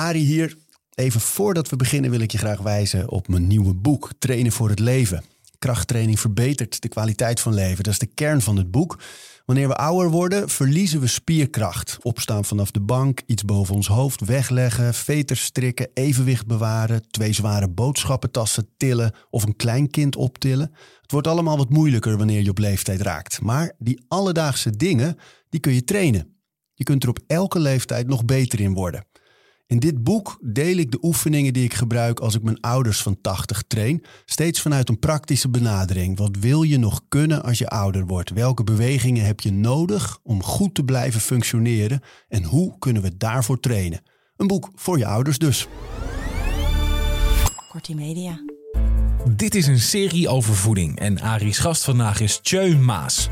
Ari hier. Even voordat we beginnen wil ik je graag wijzen op mijn nieuwe boek Trainen voor het leven. Krachttraining verbetert de kwaliteit van leven. Dat is de kern van het boek. Wanneer we ouder worden, verliezen we spierkracht. Opstaan vanaf de bank, iets boven ons hoofd wegleggen, veters strikken, evenwicht bewaren, twee zware boodschappentassen tillen of een klein kind optillen. Het wordt allemaal wat moeilijker wanneer je op leeftijd raakt. Maar die alledaagse dingen, die kun je trainen. Je kunt er op elke leeftijd nog beter in worden. In dit boek deel ik de oefeningen die ik gebruik als ik mijn ouders van 80 train, steeds vanuit een praktische benadering. Wat wil je nog kunnen als je ouder wordt? Welke bewegingen heb je nodig om goed te blijven functioneren en hoe kunnen we daarvoor trainen? Een boek voor je ouders dus. Kortie Media. Dit is een serie over voeding en Ari's gast vandaag is Tjeu Maas.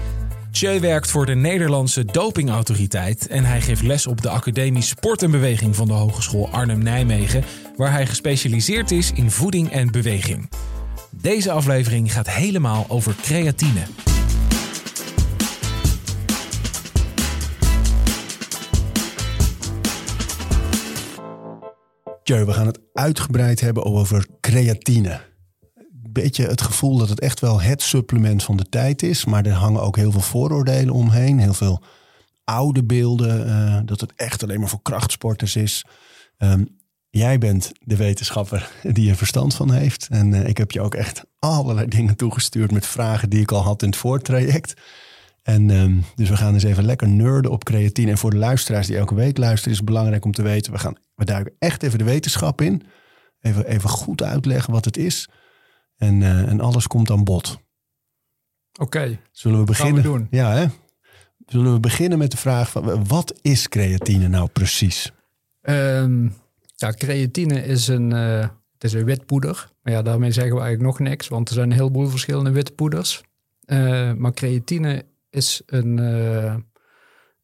Tjeu werkt voor de Nederlandse dopingautoriteit en hij geeft les op de Academie Sport en Beweging van de Hogeschool Arnhem-Nijmegen, waar hij gespecialiseerd is in voeding en beweging. Deze aflevering gaat helemaal over creatine. Tjeu, we gaan het uitgebreid hebben over creatine. Beetje het gevoel dat het echt wel het supplement van de tijd is. Maar er hangen ook heel veel vooroordelen omheen. Heel veel oude beelden. eh, dat het echt alleen maar voor krachtsporters is. Ehm, jij bent de wetenschapper die er verstand van heeft. En eh, ik heb je ook echt allerlei dingen toegestuurd met vragen die ik al had in het voortraject. En ehm, dus we gaan eens even lekker nerden op creatine. En voor de luisteraars die elke week luisteren, is het belangrijk om te weten: we, gaan, we duiken echt even de wetenschap in. Even, even goed uitleggen wat het is. En, eh, en alles komt aan bod. Oké, Zullen we beginnen? doen. Ja, hè? Zullen we beginnen met de vraag: van, wat is creatine nou precies? Ehm, ja, creatine is een, eh, het is een wit poeder. Maar ja, daarmee zeggen we eigenlijk nog niks, want er zijn een heleboel verschillende witte poeders. Eh, maar creatine is een,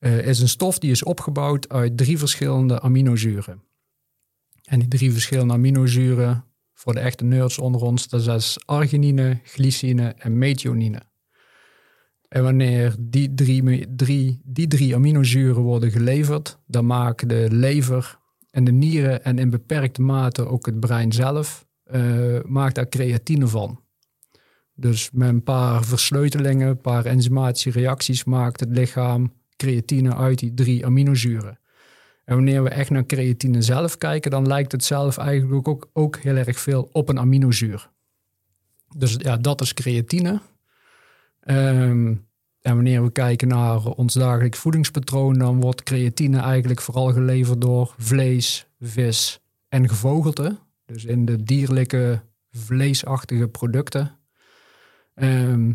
is een stof die is opgebouwd uit drie verschillende aminozuren. En die drie verschillende aminozuren, voor de echte nerds onder ons, dat is arginine, glycine en methionine. En wanneer die drie, drie, die drie aminozuren worden geleverd, dan maken de lever en de nieren en in beperkte mate ook het brein zelf, eh, maakt daar creatine van. Dus met een paar versleutelingen, een paar enzymatische reacties maakt het lichaam creatine uit die drie aminozuren. En wanneer we echt naar creatine zelf kijken, dan lijkt het zelf eigenlijk ook, ook heel erg veel op een aminozuur. Dus ja, dat is creatine. Ehm, en wanneer we kijken naar ons dagelijks voedingspatroon, dan wordt creatine eigenlijk vooral geleverd door vlees, vis en gevogelte. Dus in de dierlijke vleesachtige producten. Ehm,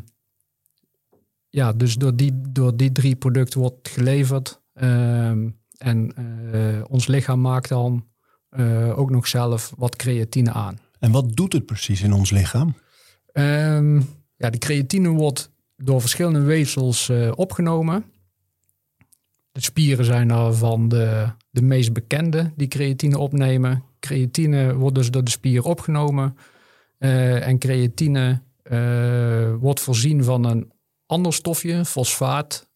ja, dus door die, door die drie producten wordt geleverd. Ehm, en eh, ons lichaam maakt dan eh, ook nog zelf wat creatine aan. En wat doet het precies in ons lichaam? Ehm, ja, de creatine wordt door verschillende weefsels eh, opgenomen. De spieren zijn daarvan de, de meest bekende die creatine opnemen. Creatine wordt dus door de spier opgenomen. En creatine wordt voorzien van een ander stofje, fosfaat.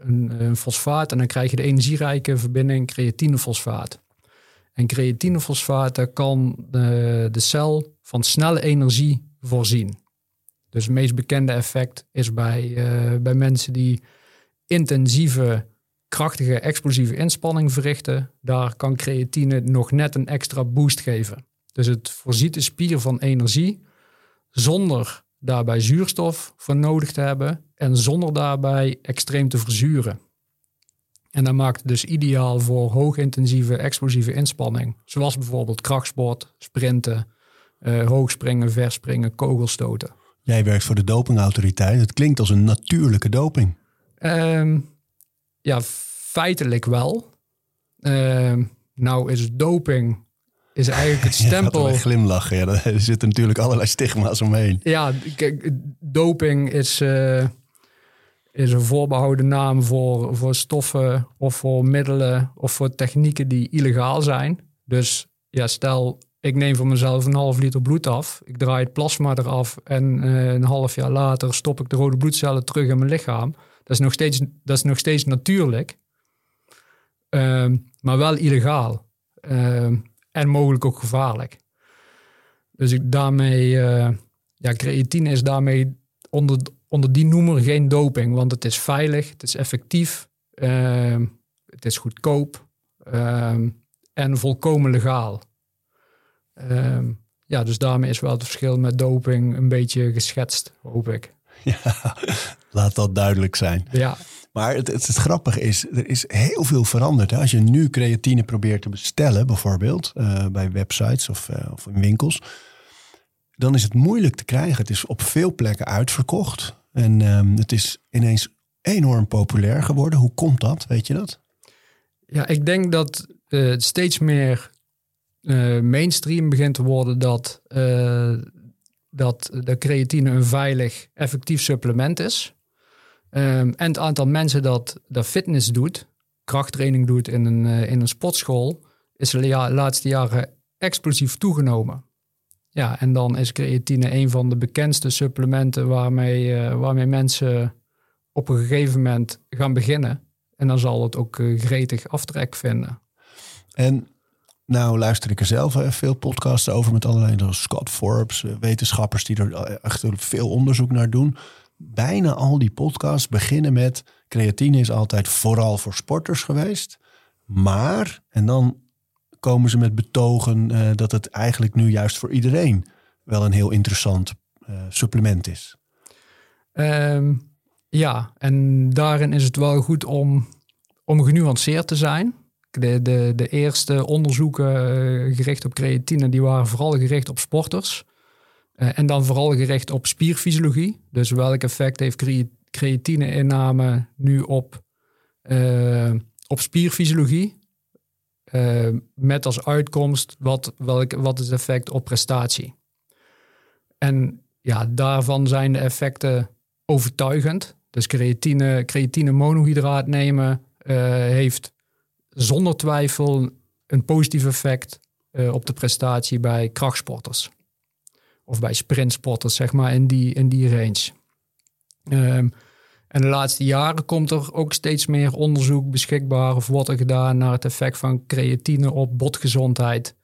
Een, fosfaat en dan krijg je de energierijke verbinding creatinefosfaat. En creatinefosfaat kan de, de cel van snelle energie voorzien. Dus het meest bekende effect is bij, eh, bij mensen die intensieve, krachtige, explosieve inspanning verrichten. Daar kan creatine nog net een extra boost geven. Dus het voorziet de spier van energie zonder daarbij zuurstof voor nodig te hebben en zonder daarbij extreem te verzuren. En dat maakt het dus ideaal voor hoogintensieve explosieve inspanning. Zoals bijvoorbeeld krachtsport, sprinten, eh, hoogspringen, verspringen, kogelstoten. Jij werkt voor de dopingautoriteit. Het klinkt als een natuurlijke doping. Ehm, ja, feitelijk wel. Ehm, nou is doping is eigenlijk het Ja, gaat stempel. erbij glimlachen. Ja, er zitten natuurlijk allerlei stigma's omheen. Ja, kijk, doping is, eh, is een voorbehouden naam voor, voor stoffen of voor middelen of voor technieken die illegaal zijn. Dus ja, stel, ik neem voor mezelf een half liter bloed af. Ik draai het plasma eraf en eh, een half jaar later stop ik de rode bloedcellen terug in mijn lichaam. Dat is nog steeds, dat is nog steeds natuurlijk, Ehm, maar wel illegaal. Ehm, en mogelijk ook gevaarlijk. Dus ik daarmee, eh, ja, creatine is daarmee onder, onder die noemer geen doping, want het is veilig, het is effectief, ehm, het is goedkoop ehm, en volkomen legaal. Ehm, ja, dus daarmee is wel het verschil met doping een beetje geschetst, hoop ik. Ja, laat dat duidelijk zijn. Ja, Maar het, het, het grappige is, er is heel veel veranderd. Hè? Als je nu creatine probeert te bestellen, bijvoorbeeld eh, bij websites of, eh, of in winkels, dan is het moeilijk te krijgen. Het is op veel plekken uitverkocht. En ehm, het is ineens enorm populair geworden. Hoe komt dat? Weet je dat? Ja, ik denk dat eh, het steeds meer eh, mainstream begint te worden dat, eh, dat de creatine een veilig, effectief supplement is. Ehm, en het aantal mensen dat, dat fitness doet, krachttraining doet in een, eh, in een sportschool, is de laatste jaren explosief toegenomen. Ja, en dan is creatine een van de bekendste supplementen waarmee, eh, waarmee mensen op een gegeven moment gaan beginnen. En dan zal het ook eh, gretig aftrek vinden. En nou luister ik er zelf eh, veel podcasts over met allerlei zoals Scott Forbes, wetenschappers die er echt veel onderzoek naar doen. Bijna al die podcasts beginnen met creatine is altijd vooral voor sporters geweest. Maar, en dan komen ze met betogen eh, dat het eigenlijk nu juist voor iedereen wel een heel interessant eh, supplement is. Ehm, ja, en daarin is het wel goed om, om genuanceerd te zijn. De, de, de eerste onderzoeken eh, gericht op creatine, die waren vooral gericht op sporters. En dan vooral gericht op spierfysiologie. Dus welk effect heeft crea- creatine-inname nu op, op spierfysiologie? Eh, met als uitkomst wat, welk, wat is het effect op prestatie? En ja, daarvan zijn de effecten overtuigend. Dus creatine, creatine monohydraat nemen eh, heeft zonder twijfel een positief effect eh, op de prestatie bij krachtsporters. Of bij sprintsporters, zeg maar, in die, in die range. Ehm, en de laatste jaren komt er ook steeds meer onderzoek beschikbaar of wordt er gedaan naar het effect van creatine op botgezondheid.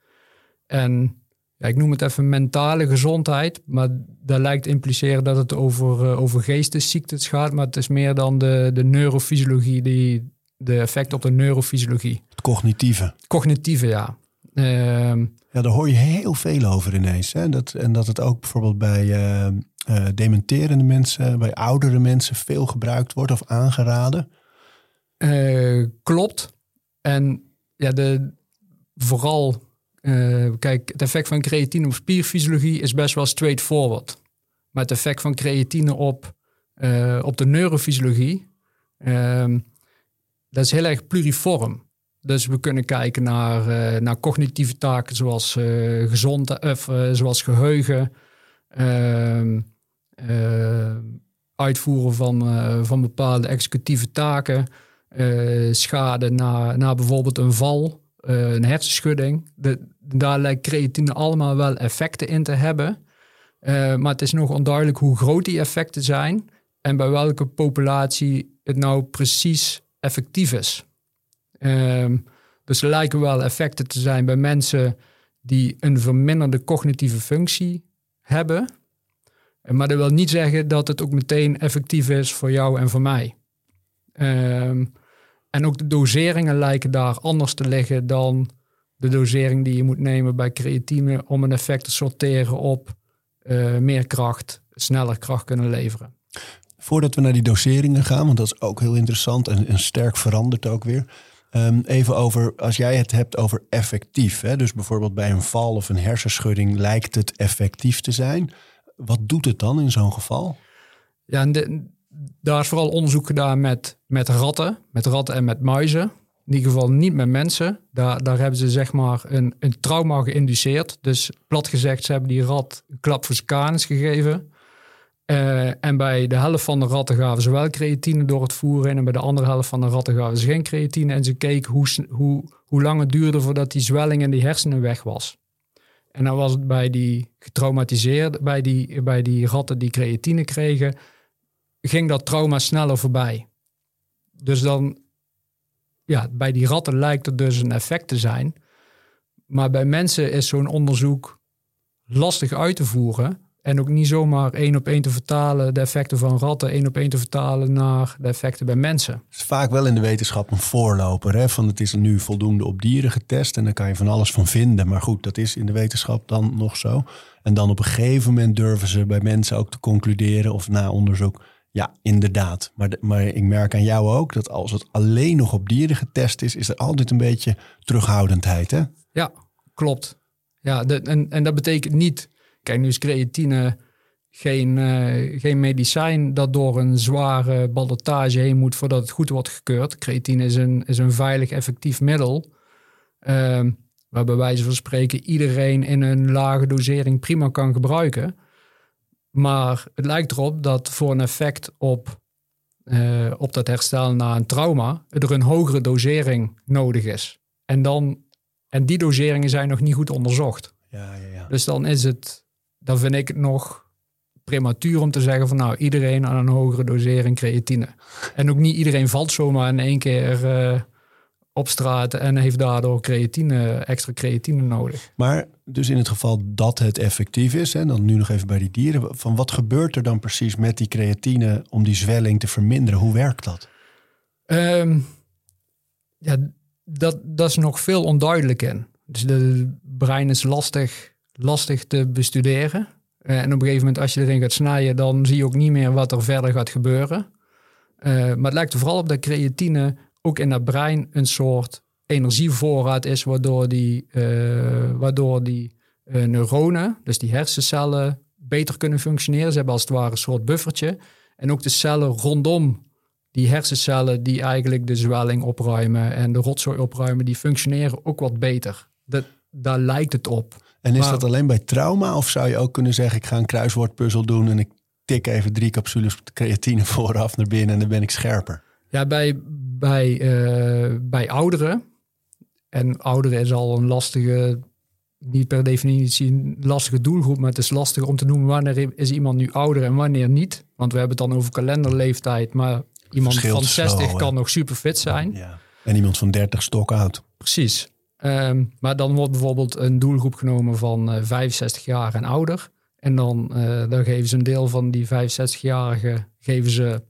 En ja, ik noem het even mentale gezondheid, maar dat lijkt te impliceren dat het over, eh, over geestesziektes gaat. Maar het is meer dan de, de neurofysiologie, die, de effecten op de neurofysiologie. Het cognitieve. Cognitieve, ja. Ehm, Ja, daar hoor je heel veel over ineens. Hè? Dat, en dat het ook bijvoorbeeld bij eh, eh, dementerende mensen, bij oudere mensen veel gebruikt wordt of aangeraden. Eh, klopt. En ja, de, vooral, eh, kijk, het effect van creatine op spierfysiologie is best wel straightforward. Maar het effect van creatine op, op de neurofysiologie, ehm, dat is heel erg pluriform. Dus we kunnen kijken naar, naar cognitieve taken zoals, eh gezond, of, zoals geheugen, ehm, eh, uitvoeren van, eh, van bepaalde executieve taken, eh, schade na, na bijvoorbeeld een val, eh, een hersenschudding. Daar lijkt creatine allemaal wel effecten in te hebben. Eh, maar het is nog onduidelijk hoe groot die effecten zijn en bij welke populatie het nou precies effectief is. Ehm, dus er lijken wel effecten te zijn bij mensen die een verminderde cognitieve functie hebben. Maar dat wil niet zeggen dat het ook meteen effectief is voor jou en voor mij. Ehm, en ook de doseringen lijken daar anders te liggen dan de dosering die je moet nemen bij creatine om een effect te sorteren op eh, meer kracht, sneller kracht kunnen leveren. Voordat we naar die doseringen gaan, want dat is ook heel interessant en, sterk veranderd ook weer. Ehm, even over, als jij het hebt over effectief, hè, dus bijvoorbeeld bij een val of een hersenschudding lijkt het effectief te zijn. Wat doet het dan in zo'n geval? Ja, daar is vooral onderzoek gedaan met, met ratten, met ratten en met muizen. In ieder geval niet met mensen. Daar, daar hebben ze zeg maar een, een trauma geïnduceerd. Dus plat gezegd, ze hebben die rat een klap voor zijn gegeven. Eh, en bij de helft van de ratten gaven ze wel creatine door het voeren. En bij de andere helft van de ratten gaven ze geen creatine. En ze keken hoe, hoe, hoe lang het duurde voordat die zwelling in die hersenen weg was. En dan was het bij die getraumatiseerd, bij die, bij die ratten die creatine kregen, ging dat trauma sneller voorbij. Dus dan, ja, bij die ratten lijkt er dus een effect te zijn. Maar bij mensen is zo'n onderzoek lastig uit te voeren. En ook niet zomaar één op één te vertalen, de effecten van ratten, één op één te vertalen naar de effecten bij mensen. Het is vaak wel in de wetenschap een voorloper. Hè? Van het is nu voldoende op dieren getest en daar kan je van alles van vinden. Maar goed, dat is in de wetenschap dan nog zo. En dan op een gegeven moment durven ze bij mensen ook te concluderen of na onderzoek. Ja, inderdaad. Maar, de- maar ik merk aan jou ook dat als het alleen nog op dieren getest is, is er altijd een beetje terughoudendheid. Hè? Ja, klopt. Ja, de, en, en dat betekent niet. Kijk, nu is creatine geen, eh, geen medicijn dat door een zware ballotage heen moet voordat het goed wordt gekeurd. Creatine is een, is een veilig, effectief middel. ehm, waar bij wijze van spreken iedereen in een lage dosering prima kan gebruiken. Maar het lijkt erop dat voor een effect op, eh, op dat herstel na een trauma er een hogere dosering nodig is. En, dan, en die doseringen zijn nog niet goed onderzocht. Ja, ja, ja. Dus dan is het, dan vind ik het nog prematuur om te zeggen van nou iedereen aan een hogere dosering creatine. En ook niet iedereen valt zomaar in één keer eh, op straat en heeft daardoor creatine, extra creatine nodig. Maar dus in het geval dat het effectief is, en dan nu nog even bij die dieren, van wat gebeurt er dan precies met die creatine om die zwelling te verminderen? Hoe werkt dat? Ehm, ja, dat, dat is nog veel onduidelijk in. Dus de brein is lastig, lastig te bestuderen. Eh, en op een gegeven moment, als je erin gaat snijden, dan zie je ook niet meer wat er verder gaat gebeuren. Eh, maar het lijkt vooral op dat creatine ook in dat brein een soort energievoorraad is, waardoor die, eh, waardoor die neuronen, dus die hersencellen, beter kunnen functioneren. Ze hebben als het ware een soort buffertje. En ook de cellen rondom die hersencellen die eigenlijk de zwelling opruimen en de rotzooi opruimen, die functioneren ook wat beter. Dat, daar lijkt het op. En is Maar- dat alleen bij trauma? Of zou je ook kunnen zeggen, ik ga een kruiswoordpuzzel doen en ik tik even drie capsules creatine vooraf naar binnen en dan ben ik scherper? Ja, bij, bij, eh, bij ouderen. En ouderen is al een lastige, niet per definitie een lastige doelgroep, maar het is lastig om te noemen wanneer is iemand nu ouder en wanneer niet. Want we hebben het dan over kalenderleeftijd, maar iemand Verschilt van zo, 60 hè? kan nog super fit zijn. Ja. En iemand van 30 stok oud. Precies. Ehm, maar dan wordt bijvoorbeeld een doelgroep genomen van eh, 65 jaar en ouder. En dan, eh, dan geven ze een deel van die 65-jarigen geven ze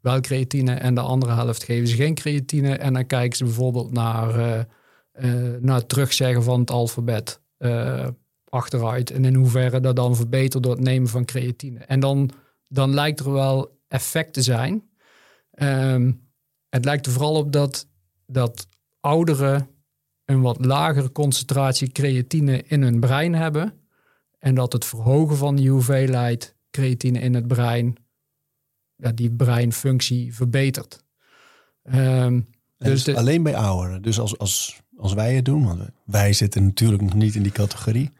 wel creatine en de andere helft geven ze geen creatine. En dan kijken ze bijvoorbeeld naar, eh, naar het terugzeggen van het alfabet achteruit. En in hoeverre dat dan verbetert door het nemen van creatine. En dan, dan lijkt er wel effect te zijn. Ehm, het lijkt er vooral op dat, dat ouderen een wat lagere concentratie creatine in hun brein hebben. En dat het verhogen van die hoeveelheid creatine in het brein ja, die breinfunctie verbetert. Ehm, dus dus de- alleen bij ouderen. Dus als, als, als wij het doen, want wij zitten natuurlijk nog niet in die categorie.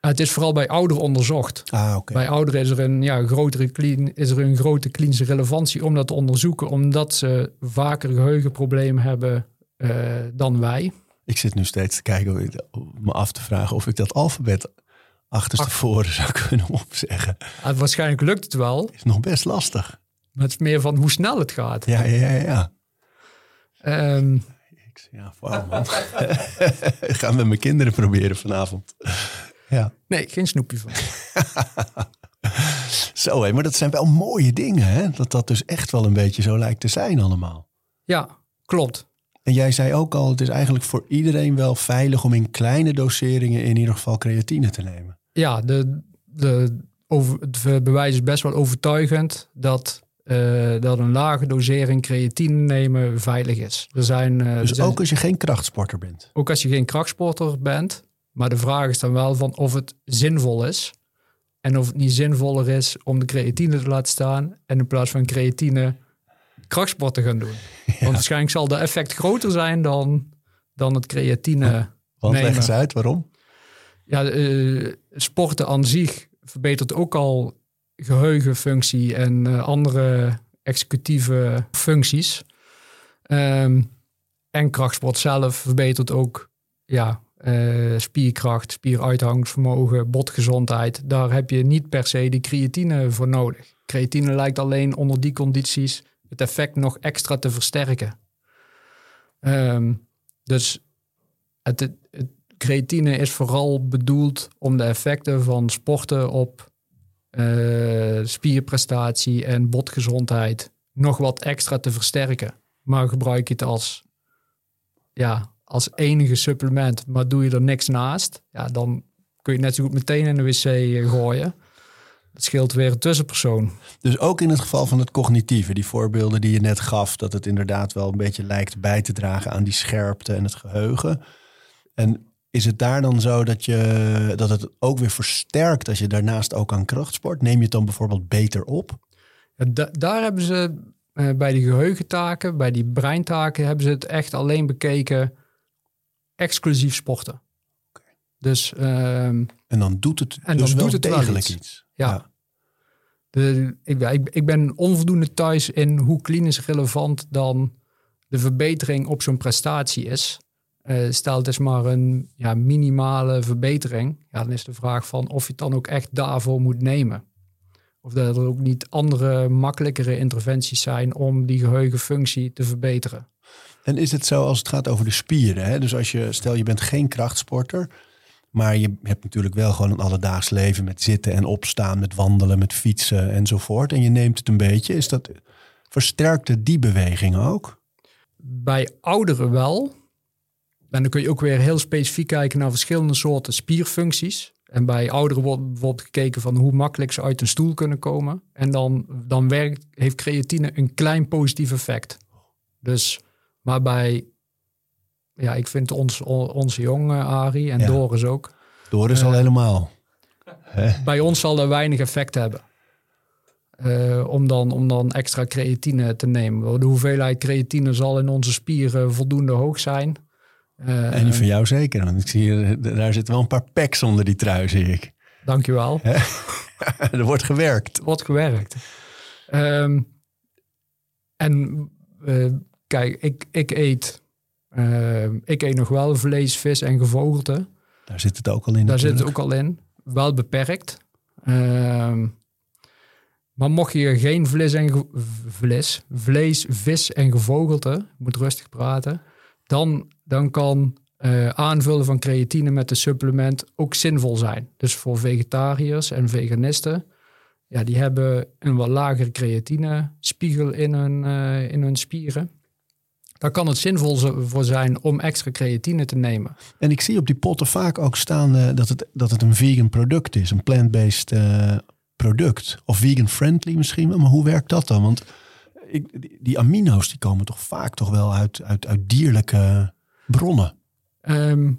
het is vooral bij ouderen onderzocht. Ah. Bij ouderen is er, een, ja, grotere is er een grote klinische relevantie om dat te onderzoeken, omdat ze vaker geheugenproblemen hebben eh, dan wij. Ik zit nu steeds te kijken, om me af te vragen of ik dat alfabet achterstevoren zou kunnen opzeggen. Ah, waarschijnlijk lukt het wel, Is nog best lastig. maar het is meer van hoe snel het gaat. Ja, ja, ja. ja. Ik, ja, wauw man. ik ga met mijn kinderen proberen vanavond. Ja. nee, geen snoepje van. Zo hé, maar dat zijn wel mooie dingen hè. Dat dat dus echt wel een beetje zo lijkt te zijn allemaal. Ja, klopt. En jij zei ook al, het is eigenlijk voor iedereen wel veilig om in kleine doseringen in ieder geval creatine te nemen. Ja, de, de, over, het bewijs is best wel overtuigend dat, eh, dat een lage dosering creatine nemen veilig is. Er zijn, eh, er Dus zijn- ook als je geen krachtsporter bent. ook als je geen krachtsporter bent. Maar de vraag is dan wel van of het zinvol is. En of het niet zinvoller is om de creatine te laten staan. En in plaats van creatine krachtsport te gaan doen. Want waarschijnlijk zal de effect groter zijn dan, dan het creatine. Want leg nemen. eens uit waarom. Ja, eh, sporten aan zich verbetert ook al geheugenfunctie en eh, andere executieve functies. Ehm, en krachtsport zelf verbetert ook ja, eh, spierkracht, spieruithoudingsvermogen, botgezondheid. Daar heb je niet per se die creatine voor nodig. Creatine lijkt alleen onder die condities het effect nog extra te versterken. Ehm, dus het, het, creatine is vooral bedoeld om de effecten van sporten op eh, spierprestatie en botgezondheid nog wat extra te versterken. Maar gebruik je het als, ja, als enige supplement, maar doe je er niks naast, ja, dan kun je net zo goed meteen in de wc eh, gooien. Dat scheelt weer een tussenpersoon. Dus ook in het geval van het cognitieve, die voorbeelden die je net gaf, dat het inderdaad wel een beetje lijkt bij te dragen aan die scherpte en het geheugen. En is het daar dan zo dat, je, dat het ook weer versterkt als je daarnaast ook aan krachtsport? Neem je het dan bijvoorbeeld beter op? Da- daar hebben ze eh, bij die geheugentaken, bij die breintaken, hebben ze het echt alleen bekeken exclusief sporten. Dus ehm, En dan doet het En dus dan wel doet het wel degelijk iets. iets. Ja. De, ik, ben- ik, ik ben onvoldoende thuis in hoe klinisch relevant dan de verbetering op zo'n prestatie is. Eh, stel het is maar een ja, minimale verbetering. Ja, dan is de vraag van of je het dan ook echt daarvoor moet nemen. Of dat er ook niet andere, makkelijkere interventies zijn om die geheugenfunctie te verbeteren. En is het zo als het gaat over de spieren? Hè? Dus als je, stel je bent geen krachtsporter, maar je hebt natuurlijk wel gewoon een alledaags leven met zitten en opstaan, met wandelen, met fietsen enzovoort. En je neemt het een beetje. Is dat, versterkt het die beweging ook? Bij ouderen wel. En dan kun je ook weer heel specifiek kijken naar verschillende soorten spierfuncties. En bij ouderen wordt bijvoorbeeld gekeken van hoe makkelijk ze uit een stoel kunnen komen. En dan, dan werkt, heeft creatine een klein positief effect. Dus, maar bij, ja, ik vind ons, on- onze jonge Arie en Ja. Doris ook. Door is al Eh, helemaal. Bij ons zal dat weinig effect hebben. Eh, om, dan, om dan extra creatine te nemen. De hoeveelheid creatine zal in onze spieren voldoende hoog zijn. Eh, En die van jou zeker, want ik zie hier, daar zitten wel een paar packs onder die trui, zie ik. Dankjewel. er wordt gewerkt. wordt gewerkt. Ehm, en eh, kijk, ik, ik eet. Eh, ik eet nog wel vlees, vis en gevogelte. Daar zit het ook al in. Daar zit het ook al in. Wel beperkt. Ehm, maar mocht je geen vlees en vlees, vlees, vis en gevogelte, moet rustig praten, dan, dan kan eh, aanvullen van creatine met een supplement ook zinvol zijn. Dus voor vegetariërs en veganisten, ja, die hebben een wat lagere creatinespiegel in hun, eh, in hun spieren. Daar kan het zinvol voor zijn om extra creatine te nemen. En ik zie op die potten vaak ook staan eh, dat, het, dat het een vegan product is. Een plant-based eh, product. Of vegan-friendly misschien. Maar hoe werkt dat dan? Want ik, die, die amino's die komen toch vaak toch wel uit, uit, uit dierlijke bronnen. Ehm,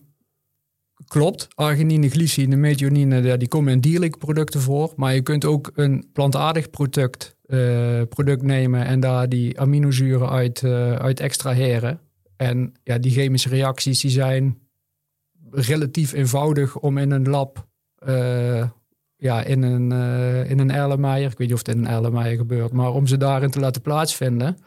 klopt. Arginine, glycine, methionine, die komen in dierlijke producten voor. Maar je kunt ook een plantaardig product, eh, product nemen en daar die aminozuren uit, eh, uit extraheren. En ja, die chemische reacties die zijn relatief eenvoudig om in een lab, eh, ja, in een, in een ik weet niet of het in een Erlenmeyer gebeurt, maar om ze daarin te laten plaatsvinden.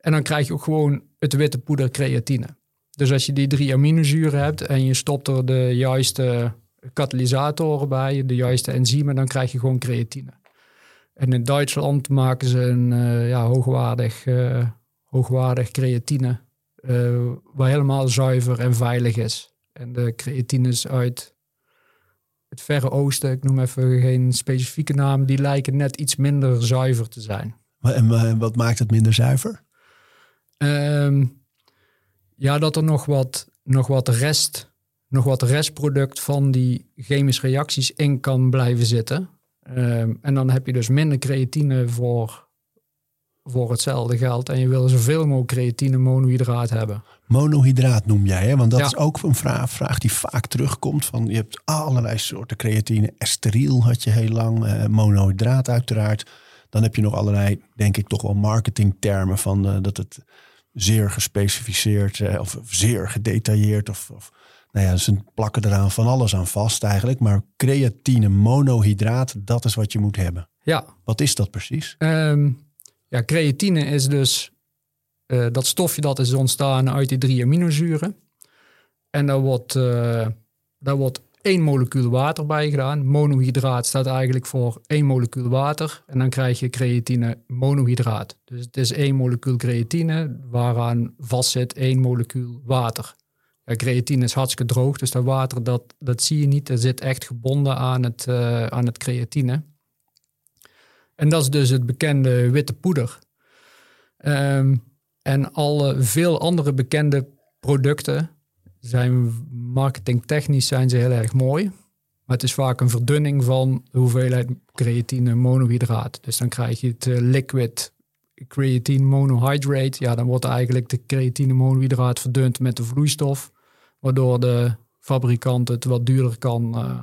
En dan krijg je ook gewoon het witte poeder creatine. Dus als je die drie aminozuren hebt en je stopt er de juiste katalysatoren bij, de juiste enzymen, dan krijg je gewoon creatine. En in Duitsland maken ze een eh, ja, hoogwaardig, eh, hoogwaardig creatine, eh, waar helemaal zuiver en veilig is. En de creatines uit het Verre Oosten, ik noem even geen specifieke naam, die lijken net iets minder zuiver te zijn. En wat maakt het minder zuiver? Ehm, ja, dat er nog wat, nog wat rest, nog wat restproduct van die chemische reacties in kan blijven zitten. Ehm, en dan heb je dus minder creatine voor, voor hetzelfde geld. En je wil zoveel mogelijk creatine monohydraat hebben. Monohydraat noem jij, hè? Want dat Ja. is ook een vraag, vraag die vaak terugkomt. Van, je hebt allerlei soorten creatine. Esteriel had je heel lang. eh, monohydraat uiteraard. Dan heb je nog allerlei, denk ik, toch wel marketingtermen van eh, dat het zeer gespecificeerd eh, of zeer gedetailleerd of, of nou ja, ze plakken eraan van alles aan vast eigenlijk. Maar creatine monohydraat, dat is wat je moet hebben. Ja, Wat is dat precies? Ehm, ja, creatine is dus eh, dat stofje dat is ontstaan uit die drie aminozuren. En daar wordt, eh, daar wordt één molecuul water bij gedaan. Monohydraat staat eigenlijk voor één molecuul water. En dan krijg je creatine monohydraat. Dus het is één molecuul creatine waaraan vastzit één molecuul water. Ja, creatine is hartstikke droog, dus dat water dat, dat zie je niet. Dat zit echt gebonden aan het, eh, aan het creatine. En dat is dus het bekende witte poeder. Ehm, en alle veel andere bekende producten zijn marketingtechnisch zijn ze heel erg mooi. Maar het is vaak een verdunning van de hoeveelheid creatine monohydraat. Dus dan krijg je het eh, liquid creatine monohydrate. Ja, dan wordt eigenlijk de creatine monohydraat verdund met de vloeistof. Waardoor de fabrikant het wat duurder kan, eh,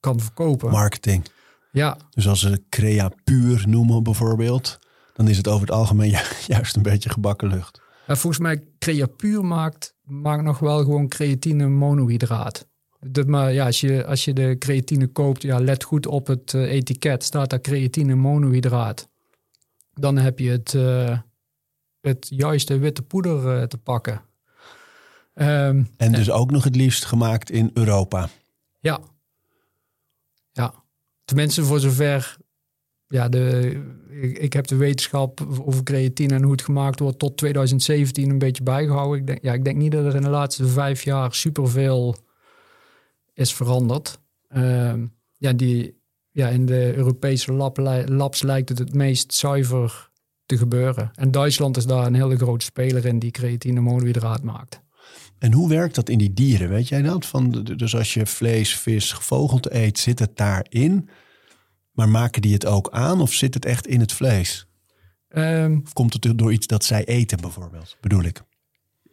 kan verkopen. Marketing. ja, Dus als ze crea puur noemen bijvoorbeeld, dan is het over het algemeen ju- juist een beetje gebakken lucht. Ja, volgens mij Creapuur maakt, maakt nog wel gewoon creatine monohydraat. Dat, maar ja, als je, als je de creatine koopt, ja, let goed op het eh, etiket. Staat daar creatine monohydraat. Dan heb je het, eh, het juiste witte poeder eh, te pakken. Ehm, En dus ook nog het liefst gemaakt in Europa. ja. Ja. Tenminste, voor zover. Ja, de, ik, ik heb de wetenschap over creatine en hoe het gemaakt wordt tot 2017 een beetje bijgehouden. Ik denk, ja, ik denk niet dat er in de laatste vijf jaar superveel is veranderd. Ehm, ja, die, ja, in de Europese lab, labs lijkt het het meest zuiver te gebeuren. En Duitsland is daar een hele grote speler in die creatine monohydraat maakt. En hoe werkt dat in die dieren? Weet jij dat? Van, dus als je vlees, vis, gevogelte eet, zit het daarin? Maar maken die het ook aan of zit het echt in het vlees? Ehm, Of komt het door iets dat zij eten bijvoorbeeld, bedoel ik?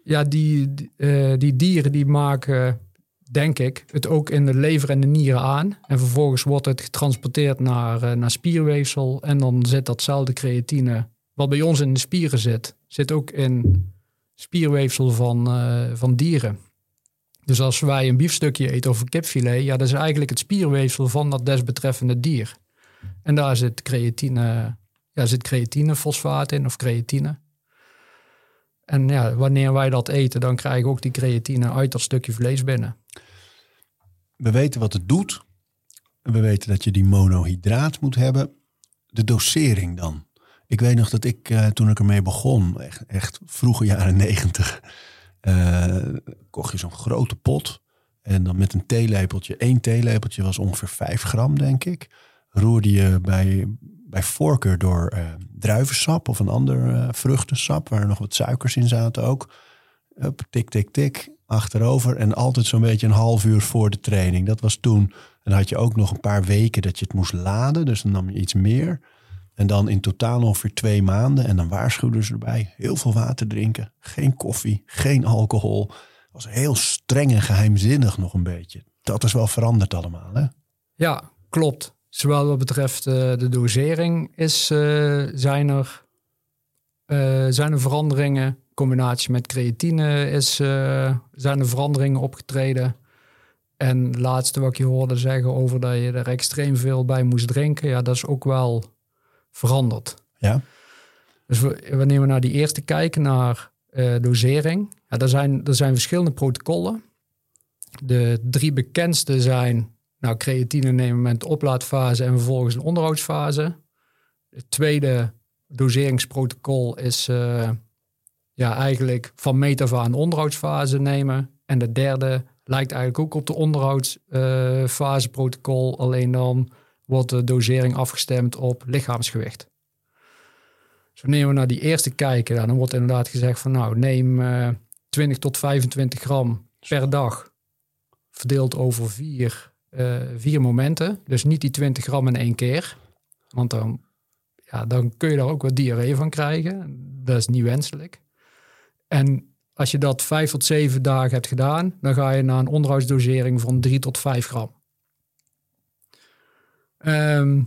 ja, die, die, eh, die dieren die maken, denk ik, het ook in de lever en de nieren aan. En vervolgens wordt het getransporteerd naar, eh, naar spierweefsel. En dan zit datzelfde creatine, wat bij ons in de spieren zit, zit ook in spierweefsel van, eh, van dieren. Dus als wij een biefstukje eten of een kipfilet, ja, dat is eigenlijk het spierweefsel van dat desbetreffende dier. En daar zit creatine, ja, zit creatinefosfaat in of creatine. En ja, wanneer wij dat eten, dan krijgen we ook die creatine uit dat stukje vlees binnen. We weten wat het doet. We weten dat je die monohydraat moet hebben. De dosering dan. Ik weet nog dat ik eh, toen ik ermee begon, echt, echt vroege jaren negentig, eh, kocht je zo'n grote pot. En dan met een theelepeltje, één theelepeltje was ongeveer 5 gram, denk ik. Roerde je bij, bij voorkeur door eh, druivensap of een ander eh, vruchtensap, waar nog wat suikers in zaten ook. Hup, tik, tik, tik, achterover. En altijd zo'n beetje een half uur voor de training. Dat was toen. En had je ook nog een paar weken dat je het moest laden. Dus dan nam je iets meer. En dan in totaal ongeveer twee maanden. En dan waarschuwden ze erbij. Heel veel water drinken. Geen koffie. Geen alcohol. was heel streng en geheimzinnig nog een beetje. Dat is wel veranderd allemaal, hè? Ja, klopt. Zowel wat betreft eh, de dosering is, eh, zijn, er, eh, zijn er veranderingen. In combinatie met creatine is, zijn er veranderingen opgetreden. En het laatste wat ik je hoorde zeggen over dat je er extreem veel bij moest drinken, ja, dat is ook wel veranderd. Ja. Dus we- wanneer we naar die eerste kijken, naar dosering, ja, er, zijn, er zijn verschillende protocollen. De drie bekendste zijn nou, creatine nemen met oplaadfase en vervolgens een onderhoudsfase. Het tweede doseringsprotocol is eh, ja, eigenlijk van meet af onderhoudsfase nemen. En de derde lijkt eigenlijk ook op de onderhoudsfaseprotocol, alleen dan wordt de dosering afgestemd op lichaamsgewicht. Dus wanneer we naar die eerste kijken, ja, dan wordt inderdaad gezegd van nou neem eh 20 tot 25 gram per dag verdeeld over vier, eh, vier momenten. Dus niet die 20 gram in één keer. Want dan, ja, dan kun je daar ook wat diarree van krijgen. Dat is niet wenselijk. En als je dat vijf tot zeven dagen hebt gedaan, dan ga je naar een onderhoudsdosering van 3 tot 5 gram. Ehm,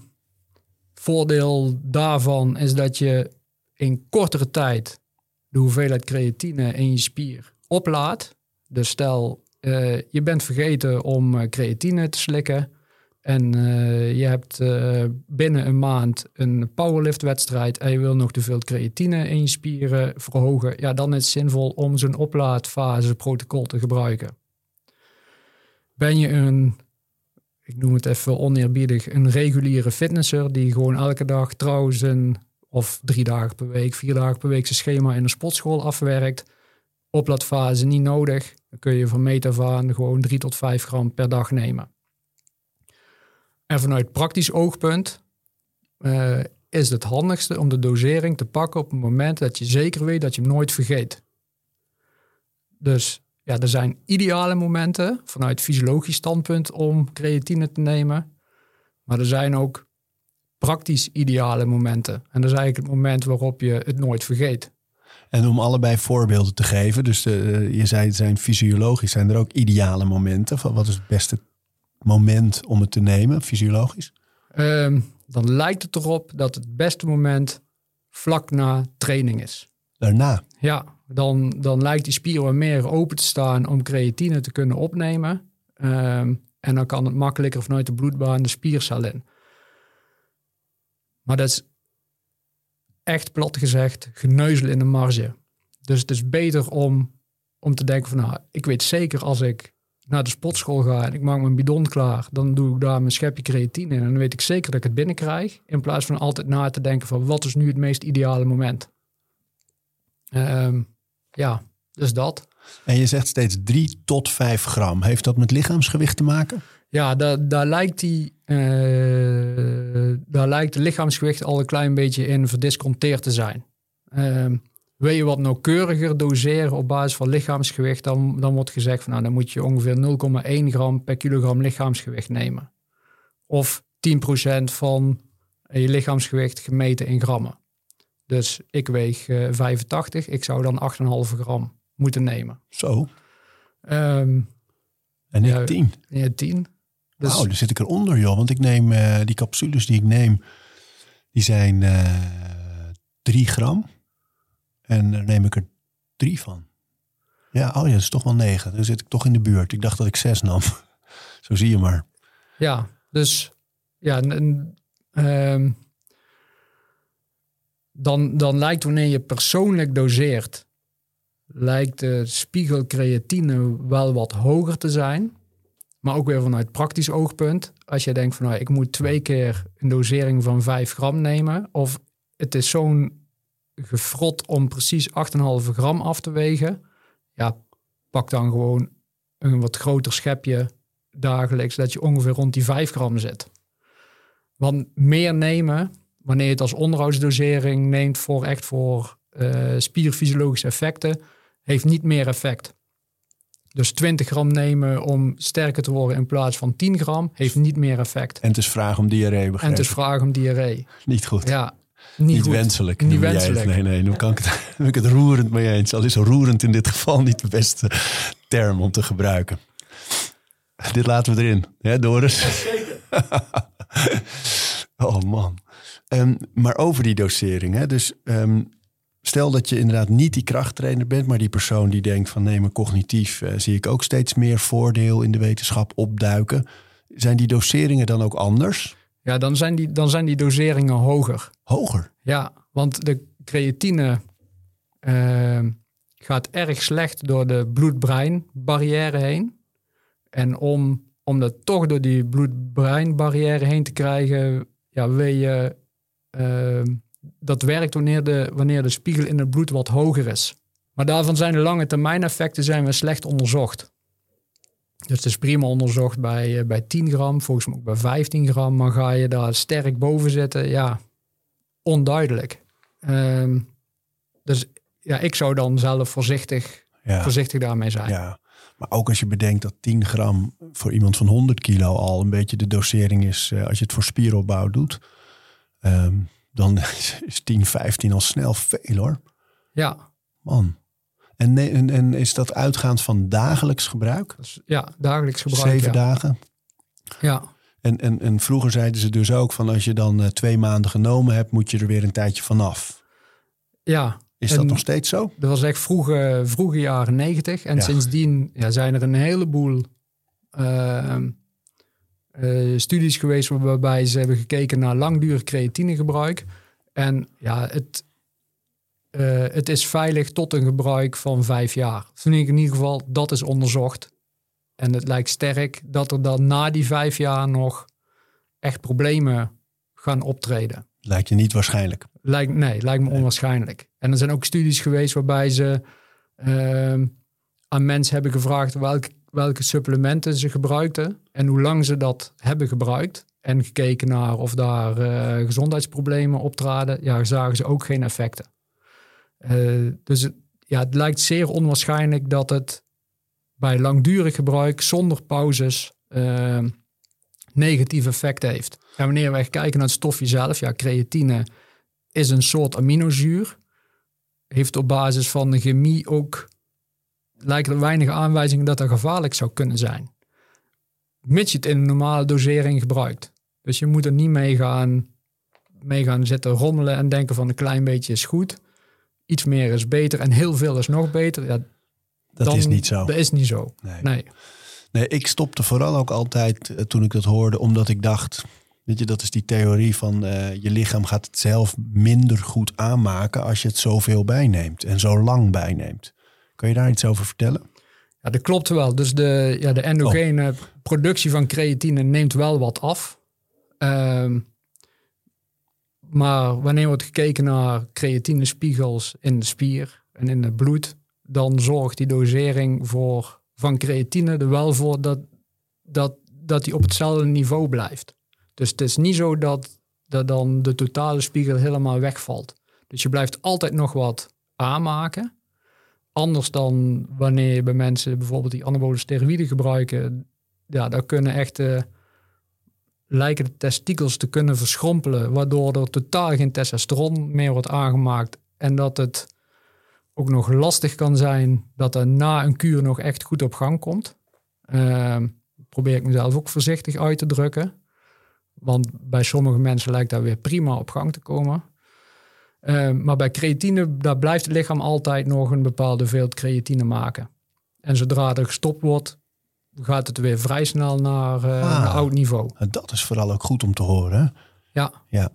Voordeel daarvan is dat je in kortere tijd de hoeveelheid creatine in je spier oplaat. Dus stel, eh, je bent vergeten om eh, creatine te slikken. En eh, je hebt binnen een maand een powerliftwedstrijd en je wil nog te veel creatine in je spieren verhogen. Ja, dan is het zinvol om zo'n oplaadfase protocol te gebruiken. Ben je een, ik noem het even oneerbiedig, een reguliere fitnesser die gewoon elke dag trouwens een, of drie dagen per week, vier dagen per week zijn schema in een sportschool afwerkt. Oplaadfase niet nodig. Dan kun je van meet gewoon 3 tot 5 gram per dag nemen. En vanuit praktisch oogpunt eh, is het handigste om de dosering te pakken op het moment dat je zeker weet dat je hem nooit vergeet. Dus ja, er zijn ideale momenten vanuit fysiologisch standpunt om creatine te nemen. Maar er zijn ook praktisch ideale momenten. En dat is eigenlijk het moment waarop je het nooit vergeet. En om allebei voorbeelden te geven, dus eh, je zei het zijn fysiologisch, zijn er ook ideale momenten? Van wat is het beste moment om het te nemen, fysiologisch? Ehm, dan lijkt het erop dat het beste moment vlak na training is. Daarna. Ja, dan, dan lijkt die spier wat meer open te staan om creatine te kunnen opnemen. Ehm, en dan kan het makkelijker vanuit de bloedbaan de spiercel in. Maar dat is echt plat gezegd geneuzel in de marge. Dus het is beter om, om te denken van nou, ik weet zeker als ik naar de sportschool ga en ik maak mijn bidon klaar, dan doe ik daar mijn schepje creatine in en dan weet ik zeker dat ik het binnenkrijg. In plaats van altijd na te denken van wat is nu het meest ideale moment. Ehm, ja, dus dat. En je zegt steeds 3 tot 5 gram. Heeft dat met lichaamsgewicht te maken? Ja, daar, daar, lijkt die, eh, daar lijkt het lichaamsgewicht al een klein beetje in verdisconteerd te zijn. Ehm, wil je wat nauwkeuriger doseren op basis van lichaamsgewicht, dan, dan wordt gezegd van nou, dan moet je ongeveer 0,1 gram per kilogram lichaamsgewicht nemen. Of 10% van je lichaamsgewicht gemeten in grammen. Dus ik weeg eh 85, ik zou dan 8,5 gram moeten nemen. Zo. Ehm En Ja, 10. ja, 10. Dus dan zit ik eronder, joh. Want ik neem eh, die capsules die ik neem, die zijn eh 3 gram. En daar neem ik er 3 van. Ja, oh ja, dat is toch wel 9. Dan zit ik toch in de buurt. Ik dacht dat ik 6 nam. Zo zie je maar. Ja, dus ja, en- ehm, dan, dan lijkt wanneer je persoonlijk doseert, lijkt de spiegel creatine wel wat hoger te zijn. Maar ook weer vanuit praktisch oogpunt. Als je denkt van nou, ik moet twee keer een dosering van 5 gram nemen. Of het is zo'n gefrot om precies 8,5 gram af te wegen. Ja, pak dan gewoon een wat groter schepje dagelijks, dat je ongeveer rond die 5 gram zit. Want meer nemen, wanneer je het als onderhoudsdosering neemt voor echt voor eh, spierfysiologische effecten, heeft niet meer effect. Dus 20 gram nemen om sterker te worden in plaats van 10 gram, heeft niet meer effect. En het is vraag om diarree, En het is vraag om diarree. Niet goed. Ja, niet, wenselijk. Niet wenselijk. Nee, nee, dan kan ik het, ben ik het roerend mee eens. Al is roerend in dit geval niet de beste term om te gebruiken. Dit laten we erin, hè Doris? oh man. Ehm, maar over die dosering. Hè? Dus ehm, stel dat je inderdaad niet die krachttrainer bent, maar die persoon die denkt van nee, maar cognitief eh, zie ik ook steeds meer voordeel in de wetenschap opduiken. Zijn die doseringen dan ook anders? Ja, dan zijn, die, dan zijn die doseringen hoger. Hoger? Ja, want de creatine eh, gaat erg slecht door de bloed-brein barrière heen. En om, om dat toch door die bloed-brein barrière heen te krijgen, ja, wil je, eh, dat werkt wanneer de, wanneer de spiegel in het bloed wat hoger is. Maar daarvan zijn de lange termijn effecten zijn we slecht onderzocht. Dus het is prima onderzocht bij, eh, bij 10 gram, volgens mij ook bij 15 gram. Maar ga je daar sterk boven zitten, ja, onduidelijk. Ehm, dus ja, ik zou dan zelf voorzichtig, Ja. voorzichtig daarmee zijn. Ja, maar ook als je bedenkt dat 10 gram voor iemand van 100 kilo al een beetje de dosering is eh, als je het voor spieropbouw doet, ehm, dan is 10, 15 al snel veel hoor. Ja, Man. En, en, en is dat uitgaand van dagelijks gebruik? ja dagelijks gebruik. Zeven ja. dagen? Ja, En, en, en vroeger zeiden ze dus ook van als je dan eh, twee maanden genomen hebt, moet je er weer een tijdje vanaf. Ja, Is dat nog steeds zo? dat was echt vroege, vroege jaren negentig. En Ja. sindsdien ja, zijn er een heleboel ehm, eh, studies geweest waarbij ze hebben gekeken naar langdurig creatinegebruik. En ja, het, eh, het is veilig tot een gebruik van vijf jaar. Vind ik in ieder geval, dat is onderzocht. En het lijkt sterk dat er dan na die vijf jaar nog echt problemen gaan optreden. Lijkt je niet waarschijnlijk. Lijkt, nee, lijkt me onwaarschijnlijk. En er zijn ook studies geweest waarbij ze ehm, aan mensen hebben gevraagd welke, welke supplementen ze gebruikten en hoe lang ze dat hebben gebruikt. En gekeken naar of daar eh, gezondheidsproblemen optraden. Ja, zagen ze ook geen effecten. Eh, dus het, ja, het lijkt zeer onwaarschijnlijk dat het bij langdurig gebruik zonder pauzes ehm, negatieve effecten heeft. En wanneer wij kijken naar het stofje zelf, ja, creatine is een soort aminozuur. Heeft op basis van de chemie ook, lijken er weinig aanwijzingen dat dat gevaarlijk zou kunnen zijn. Mits je het in een normale dosering gebruikt. Dus je moet er niet mee gaan, mee gaan zitten rommelen en denken van een klein beetje is goed. Iets meer is beter en heel veel is nog beter. Ja, Dat dan- is niet zo. Dat is niet zo. Nee. Nee. Nee, ik stopte vooral ook altijd eh, toen ik dat hoorde, omdat ik dacht, weet je, dat is die theorie van eh, je lichaam gaat het zelf minder goed aanmaken als je het zoveel bijneemt en zo lang bijneemt. Kan je daar iets over vertellen? Ja, dat klopt wel. Dus de, ja, de endogene productie van creatine neemt wel wat af. Ehm, maar wanneer wordt gekeken naar creatinespiegels in de spier en in het bloed, dan zorgt die dosering voor, van creatine er wel voor dat, dat, dat die op hetzelfde niveau blijft. Dus het is niet zo dat, dat dan de totale spiegel helemaal wegvalt. Dus je blijft altijd nog wat aanmaken. Anders dan wanneer je bij mensen bijvoorbeeld die anabole steroïden gebruiken. Ja, daar kunnen echt eh, lijken de testikels te kunnen verschrompelen, waardoor er totaal geen testosteron meer wordt aangemaakt. En dat het ook nog lastig kan zijn dat er na een kuur nog echt goed op gang komt. Ehm, probeer ik mezelf ook voorzichtig uit te drukken. Want bij sommige mensen lijkt dat weer prima op gang te komen. Ehm, maar bij creatine, daar blijft het lichaam altijd nog een bepaalde hoeveelheid creatine maken. En zodra er gestopt wordt, gaat het weer vrij snel naar, Ah. naar oud niveau. Dat is vooral ook goed om te horen. hè? Ja, Ja.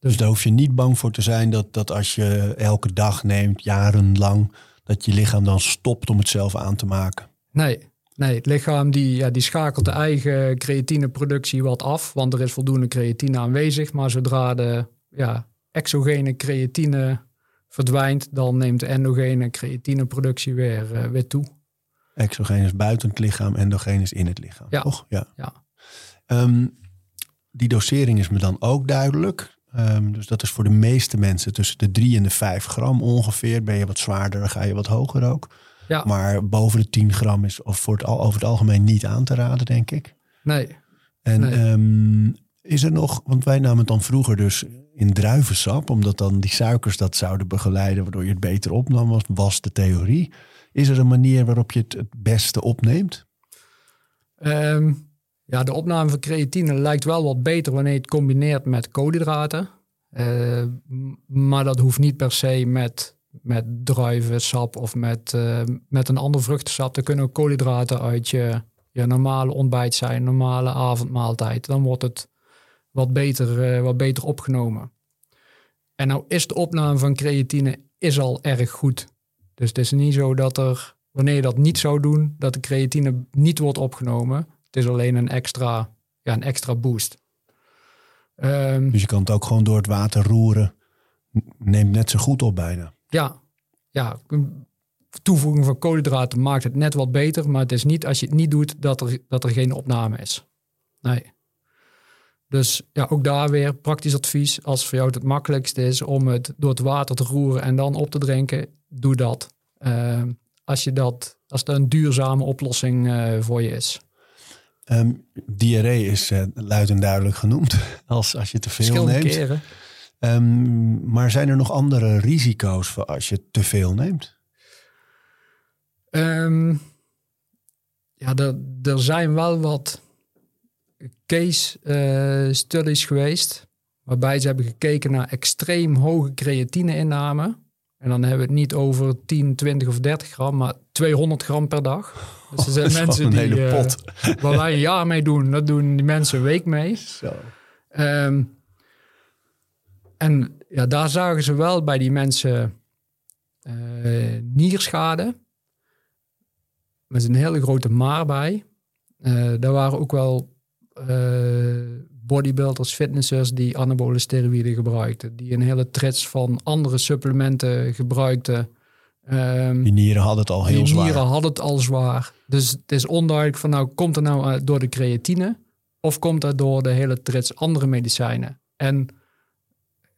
Dus daar hoef je niet bang voor te zijn dat, dat als je elke dag neemt, jarenlang, dat je lichaam dan stopt om het zelf aan te maken. nee. Nee, het lichaam die, ja, die schakelt de eigen creatineproductie wat af, want er is voldoende creatine aanwezig. Maar zodra de ja, exogene creatine verdwijnt, dan neemt de endogene creatineproductie weer, eh, weer toe. Exogeen is buiten het lichaam, endogeen is in het lichaam. Ja. Toch? Ja. Ja. Ehm, die dosering is me dan ook duidelijk. Ehm, dus dat is voor de meeste mensen tussen de 3 en de 5 gram ongeveer. Ben je wat zwaarder, dan ga je wat hoger ook. Ja. Maar boven de 10 gram is of voor het, al, over het algemeen niet aan te raden, denk ik. Nee, En Nee. ehm, is er nog, want wij namen het dan vroeger dus in druivensap, omdat dan die suikers dat zouden begeleiden, waardoor je het beter opnam, was, de theorie. Is er een manier waarop je het het beste opneemt? Ehm, ja, de opname van creatine lijkt wel wat beter wanneer je het combineert met koolhydraten. Eh, m- maar dat hoeft niet per se met, met druivensap of met, eh, met een ander vruchtensap. Er kunnen ook koolhydraten uit je, je normale ontbijt zijn, normale avondmaaltijd. Dan wordt het wat beter, eh, wat beter opgenomen. En nou is de opname van creatine is al erg goed. Dus het is niet zo dat er, wanneer je dat niet zou doen, dat de creatine niet wordt opgenomen. Het is alleen een extra, ja, een extra boost. Ehm, Dus je kan het ook gewoon door het water roeren. Neemt net zo goed op bijna. ja, ja, toevoeging van koolhydraten maakt het net wat beter, maar het is niet als je het niet doet dat er, dat er geen opname is. Nee. Dus ja, ook daar weer praktisch advies. Als voor jou het het makkelijkste is om het door het water te roeren en dan op te drinken, doe dat. Ehm, als, je dat als dat een duurzame oplossing eh, voor je is. Ehm, diarree is eh, luid en duidelijk genoemd als, als je te veel neemt. keren. Ehm, maar zijn er nog andere risico's voor als je te veel neemt? Ja, er, er zijn wel wat case eh, studies geweest. Waarbij ze hebben gekeken naar extreem hoge creatine-inname. En dan hebben we het niet over 10, 20 of 30 gram, maar 200 gram per dag. Dus er zijn dat is wel mensen een die, hele eh, pot. waar wij een jaar mee doen, dat doen die mensen een week mee. Zo. Ehm, en ja, daar zagen ze wel bij die mensen eh, nierschade. Met een hele grote maar bij. Daar waren ook wel bodybuilders, fitnessers die anabole steroïden gebruikten. Die een hele trits van andere supplementen gebruikten. Ehm, Die nieren hadden het al heel die zwaar. nieren hadden het al zwaar. Dus het is onduidelijk van nou, komt het nou eh, door de creatine of komt dat door de hele trits andere medicijnen? En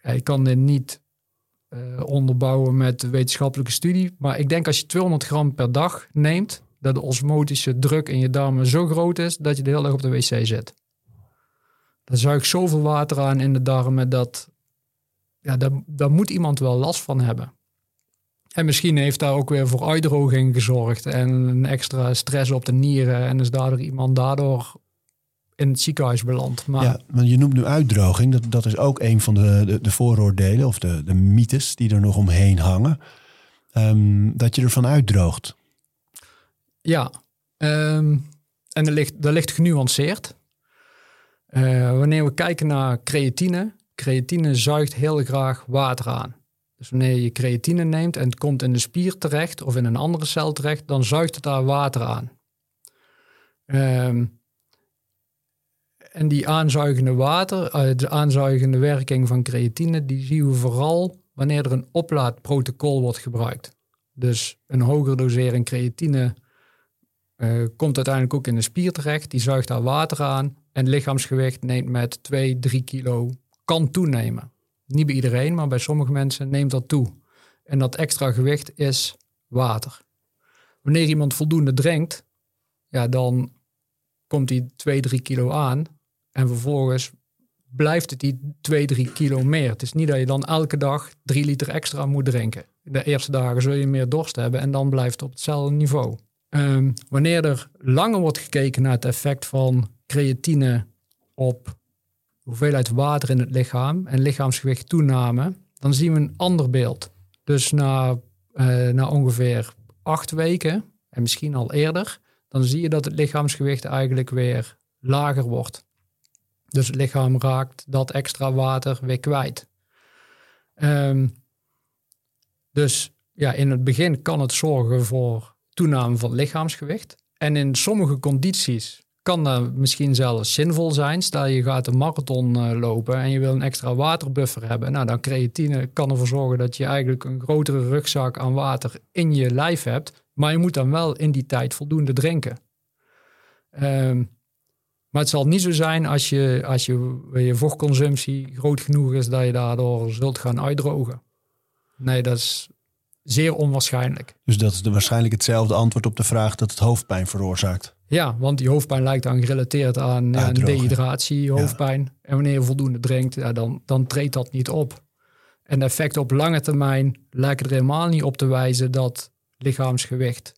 ja, ik kan dit niet eh, onderbouwen met wetenschappelijke studie, maar ik denk als je 200 gram per dag neemt, dat de osmotische druk in je darmen zo groot is dat je de hele dag op de wc zit. Dan zuigt zoveel water aan in de darmen dat ja, daar, daar moet iemand wel last van hebben. En misschien heeft daar ook weer voor uitdroging gezorgd en een extra stress op de nieren en is daardoor iemand daardoor in het ziekenhuis beland. Maar Ja, want je noemt nu uitdroging. Dat, dat is ook een van de, de, de vooroordelen of de, de mythes die er nog omheen hangen. Ehm, dat je ervan uitdroogt. Ja, ehm, en dat ligt, ligt genuanceerd. Eh, wanneer we kijken naar creatine, creatine zuigt heel graag water aan. Dus wanneer je creatine neemt en het komt in de spier terecht of in een andere cel terecht, dan zuigt het daar water aan. Ehm, en die aanzuigende water, eh, de aanzuigende werking van creatine, die zien we vooral wanneer er een oplaadprotocol wordt gebruikt. Dus een hogere dosering creatine eh, komt uiteindelijk ook in de spier terecht. Die zuigt daar water aan. En lichaamsgewicht neemt met 2, 3 kilo, kan toenemen. Niet bij iedereen, maar bij sommige mensen neemt dat toe. En dat extra gewicht is water. Wanneer iemand voldoende drinkt, ja, dan komt die 2, 3 kilo aan. En vervolgens blijft het die 2, 3 kilo meer. Het is niet dat je dan elke dag 3 liter extra moet drinken. De eerste dagen zul je meer dorst hebben en dan blijft het op hetzelfde niveau. Ehm, wanneer er langer wordt gekeken naar het effect van creatine op hoeveelheid water in het lichaam en lichaamsgewicht toename, dan zien we een ander beeld. Dus na, eh, na ongeveer acht weken, en misschien al eerder, dan zie je dat het lichaamsgewicht eigenlijk weer lager wordt. Dus het lichaam raakt dat extra water weer kwijt. Ehm, dus ja, in het begin kan het zorgen voor toename van lichaamsgewicht. En in sommige condities kan dat misschien zelfs zinvol zijn. Stel je gaat een marathon eh, lopen en je wil een extra waterbuffer hebben. Nou, dan creatine kan ervoor zorgen dat je eigenlijk een grotere rugzak aan water in je lijf hebt. Maar je moet dan wel in die tijd voldoende drinken. Ehm, maar het zal niet zo zijn als je, als je, je vochtconsumptie groot genoeg is dat je daardoor zult gaan uitdrogen. Nee, dat is zeer onwaarschijnlijk. Dus dat is de, waarschijnlijk hetzelfde antwoord op de vraag dat het hoofdpijn veroorzaakt. Ja, want die hoofdpijn lijkt dan gerelateerd aan een dehydratie, hoofdpijn. En wanneer je voldoende drinkt, ja, dan, dan treedt dat niet op. En de effecten op lange termijn lijken er helemaal niet op te wijzen dat lichaamsgewicht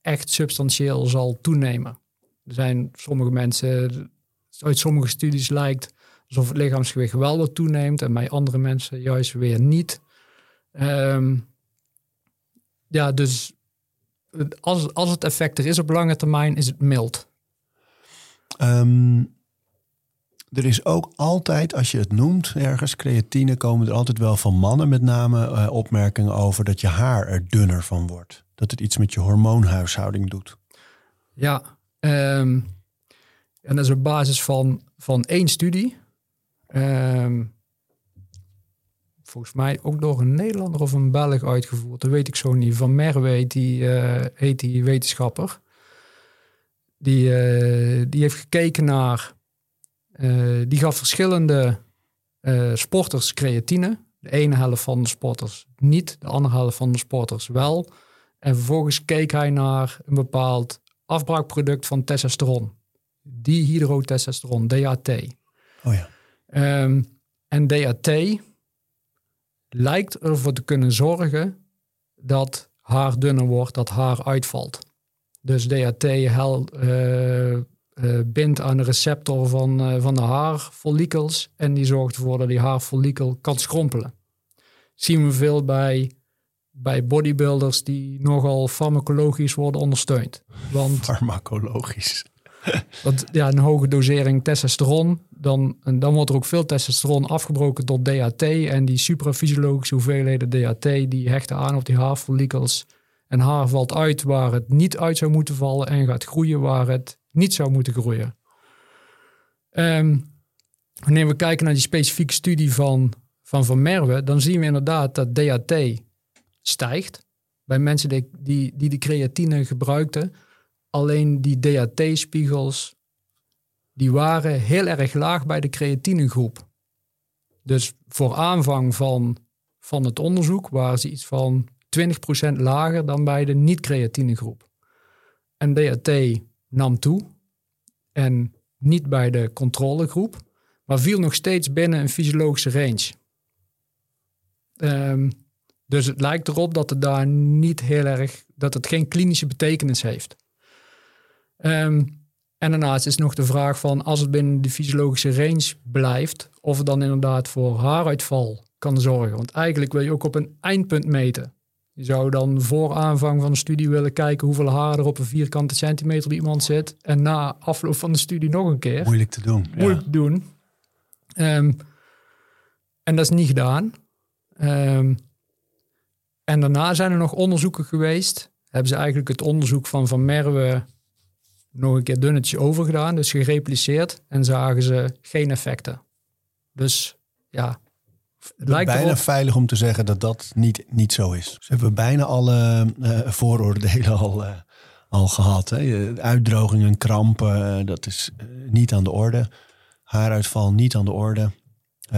echt substantieel zal toenemen. Er zijn sommige mensen, uit sommige studies lijkt alsof het lichaamsgewicht wel wat toeneemt en bij andere mensen juist weer niet. Ehm, ja, dus als, als het effect er is op lange termijn, is het mild. Ehm, er is ook altijd, als je het noemt ergens, creatine, komen er altijd wel van mannen met name eh, opmerkingen over dat je haar er dunner van wordt. Dat het iets met je hormoonhuishouding doet. Ja, ehm, en dat is op basis van, van één studie. Ehm, volgens mij ook door een Nederlander of een Belg uitgevoerd. Dat weet ik zo niet. Van Merwe die, eh, heet die wetenschapper. Die, eh, die heeft gekeken naar... eh, die gaf verschillende sporters creatine. De ene helft van de sporters niet. De andere helft van de sporters wel. En vervolgens keek hij naar een bepaald afbraakproduct van testosteron. Dihydrotestosteron, DHT. Oh ja. Ehm, en DHT lijkt ervoor te kunnen zorgen dat haar dunner wordt, dat haar uitvalt. Dus DHT eh, eh, bindt aan de receptor van, eh, van de haarfollikels. En die zorgt ervoor dat die haarfollikel kan schrompelen. Zien we veel bij, bij bodybuilders die nogal farmacologisch worden ondersteund. Want Farmacologisch. want ja, een hoge dosering testosteron, dan, dan wordt er ook veel testosteron afgebroken tot DHT. En die suprafysiologische hoeveelheden DHT die hechten aan op die haarfollikels. En haar valt uit waar het niet uit zou moeten vallen en gaat groeien waar het niet zou moeten groeien. Ehm, wanneer we kijken naar die specifieke studie van Van, van Merwe, dan zien we inderdaad dat DHT stijgt bij mensen die, die, die de creatine gebruikten. Alleen die DHT-spiegels, die waren heel erg laag bij de creatinegroep. Dus voor aanvang van, van het onderzoek waren ze iets van 20% lager dan bij de niet-creatinegroep. En DHT nam toe en niet bij de controlegroep, maar viel nog steeds binnen een fysiologische range. Ehm, dus het lijkt erop dat het daar niet heel erg, dat het geen klinische betekenis heeft. Ehm, en daarnaast is nog de vraag van als het binnen de fysiologische range blijft, of het dan inderdaad voor haaruitval kan zorgen. Want eigenlijk wil je ook op een eindpunt meten. Je zou dan voor aanvang van de studie willen kijken hoeveel haar er op een vierkante centimeter bij iemand zit. En na afloop van de studie nog een keer. Moeilijk te doen. Moeilijk te doen. Ehm, en dat is niet gedaan. Ehm, en daarna zijn er nog onderzoeken geweest. Hebben ze eigenlijk het onderzoek van Van Merwe nog een keer dunnetje overgedaan. Dus gerepliceerd. En zagen ze geen effecten. Dus ja, het lijkt bijna erop- veilig om te zeggen dat dat niet, niet zo is. Ze hebben bijna alle eh, vooroordelen al, eh, al gehad. Hè. Uitdrogingen, krampen, eh, dat is niet aan de orde. Haaruitval, niet aan de orde.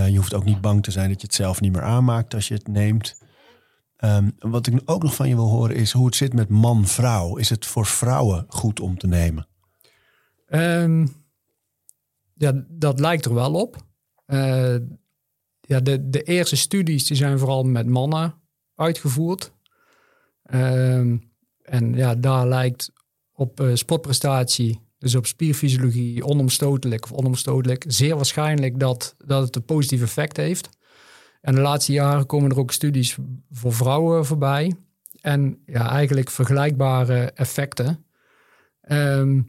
Je hoeft ook niet bang te zijn dat je het zelf niet meer aanmaakt als je het neemt. Ehm, wat ik ook nog van je wil horen is hoe het zit met man-vrouw. Is het voor vrouwen goed om te nemen? Ehm, ja, dat lijkt er wel op. Eh, ja, de, de eerste studies die zijn vooral met mannen uitgevoerd. Ehm, en ja, daar lijkt op eh, sportprestatie, dus op spierfysiologie, onomstotelijk of onomstotelijk, zeer waarschijnlijk dat, dat het een positief effect heeft. En de laatste jaren komen er ook studies voor vrouwen voorbij. En ja, eigenlijk vergelijkbare effecten. Ehm,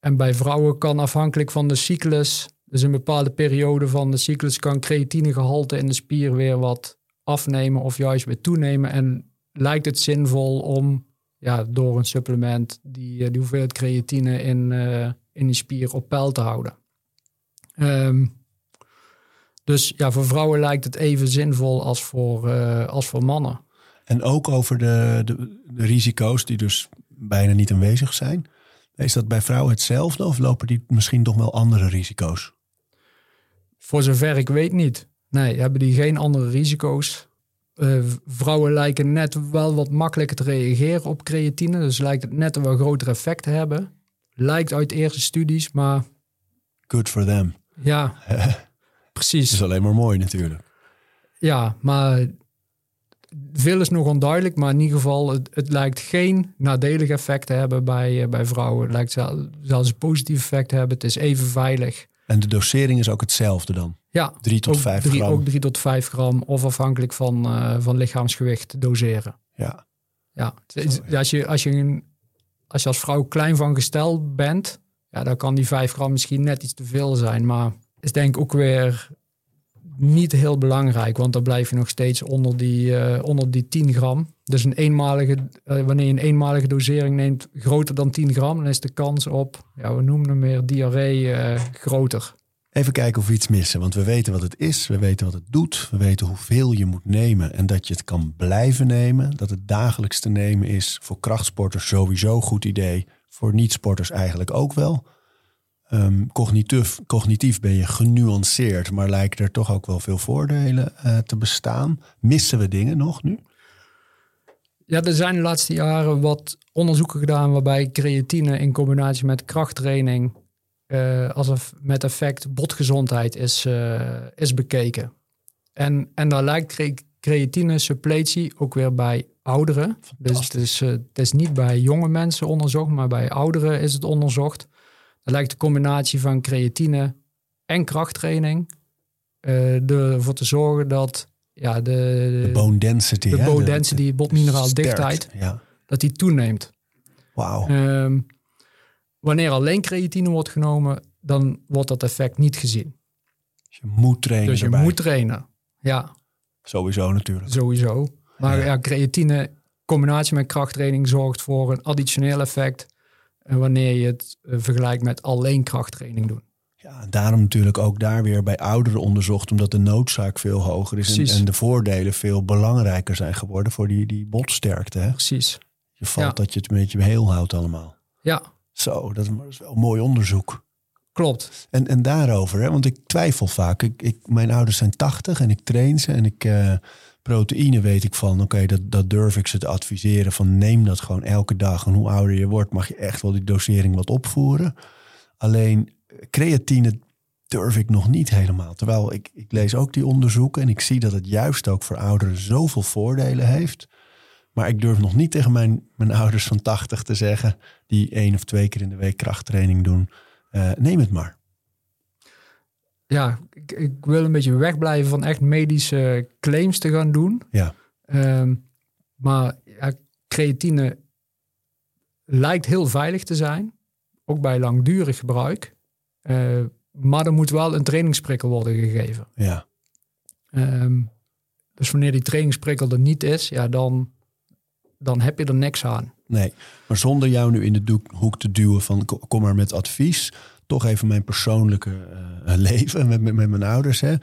en bij vrouwen kan afhankelijk van de cyclus, dus een bepaalde periode van de cyclus, kan creatinegehalte in de spier weer wat afnemen of juist weer toenemen. En lijkt het zinvol om ja, door een supplement die, eh, die hoeveelheid creatine in, eh, in die spier op peil te houden. Ehm, dus ja, voor vrouwen lijkt het even zinvol als voor, eh, als voor mannen. En ook over de, de, de risico's die dus bijna niet aanwezig zijn. Is dat bij vrouwen hetzelfde of lopen die misschien toch wel andere risico's? Voor zover ik weet niet. Nee, hebben die geen andere risico's. Eh, vrouwen lijken net wel wat makkelijker te reageren op creatine. Dus lijkt het net een wel groter effect te hebben. Lijkt uit eerste studies, maar Good for them. ja, Dat precies. is alleen maar mooi natuurlijk. Ja, maar veel is nog onduidelijk. Maar in ieder geval, het, het lijkt geen nadelig effect te hebben bij, eh, bij vrouwen. Het lijkt zel- zelfs een positief effect te hebben. Het is even veilig. En de dosering is ook hetzelfde dan. Ja, 3 tot ook 5 drie, gram. Ook 3 tot 5 gram of afhankelijk van, eh, van lichaamsgewicht doseren. Ja. Ja, is- als, je, als, je een, als je als vrouw klein van gestel bent, ja, dan kan die 5 gram misschien net iets te veel zijn. Maar is denk ik ook weer niet heel belangrijk, want dan blijf je nog steeds onder die, eh, onder die 10 gram. Dus een eenmalige, eh, wanneer je een eenmalige dosering neemt groter dan 10 gram, dan is de kans op, ja, we noemen hem meer diarree, eh, groter. Even kijken of we iets missen. Want we weten wat het is. We weten wat het doet. We weten hoeveel je moet nemen. En dat je het kan blijven nemen. Dat het dagelijks te nemen is. Voor krachtsporters sowieso een goed idee. Voor niet-sporters eigenlijk ook wel. Ehm, cognitief, cognitief ben je genuanceerd. Maar lijken er toch ook wel veel voordelen eh, te bestaan. Missen we dingen nog nu? Ja, er zijn de laatste jaren wat onderzoeken gedaan waarbij creatine in combinatie met krachttraining eh, als een, met effect botgezondheid is, eh, is bekeken. En, en daar lijkt cre- creatine suppletie ook weer bij ouderen. Dus het is, het is niet bij jonge mensen onderzocht, maar bij ouderen is het onderzocht. Dat lijkt de combinatie van creatine en krachttraining uh, ervoor te zorgen dat ja, de, de bone density, de hè? bone density, de botmineraal dichtheid, Ja. dat die toeneemt. Wauw. Ehm, wanneer alleen creatine wordt genomen, dan wordt dat effect niet gezien. Dus je moet trainen Dus je erbij. moet trainen. Ja, Sowieso natuurlijk. sowieso. Maar Ja. ja. creatine, combinatie met krachttraining, zorgt voor een additioneel effect. Eh, wanneer je het eh, vergelijkt met alleen krachttraining doen. Ja, en daarom natuurlijk ook daar weer bij ouderen onderzocht, omdat de noodzaak veel hoger is en, en de voordelen veel belangrijker zijn geworden voor die, die botsterkte. Hè? Precies. Je valt Ja. dat je het een beetje heel houdt allemaal. Ja, Zo, dat is, wel een mooi onderzoek. klopt. En, en daarover, hè, want ik twijfel vaak. Ik, ik, mijn ouders zijn 80 en ik train ze en ik eh, proteïne weet ik van, oké, dat, dat durf ik ze te adviseren van neem dat gewoon elke dag. En hoe ouder je wordt, mag je echt wel die dosering wat opvoeren. Alleen eh, creatine durf ik nog niet helemaal. Terwijl ik, ik lees ook die onderzoeken en ik zie dat het juist ook voor ouderen zoveel voordelen heeft. Maar ik durf nog niet tegen mijn, mijn ouders van 80 te zeggen, die één of twee keer in de week krachttraining doen. eh, neem het maar. Ja, ik, ik wil een beetje wegblijven van echt medische claims te gaan doen. Ja. Ehm, maar ja, creatine lijkt heel veilig te zijn, ook bij langdurig gebruik. Eh, maar er moet wel een trainingsprikkel worden gegeven. Ja, Ehm, dus wanneer die trainingsprikkel er niet is, ja, dan, dan heb je er niks aan. nee. Maar zonder jou nu in de hoek te duwen van ko- kom maar met advies. Toch even mijn persoonlijke eh, leven met, met, met mijn ouders. Hè.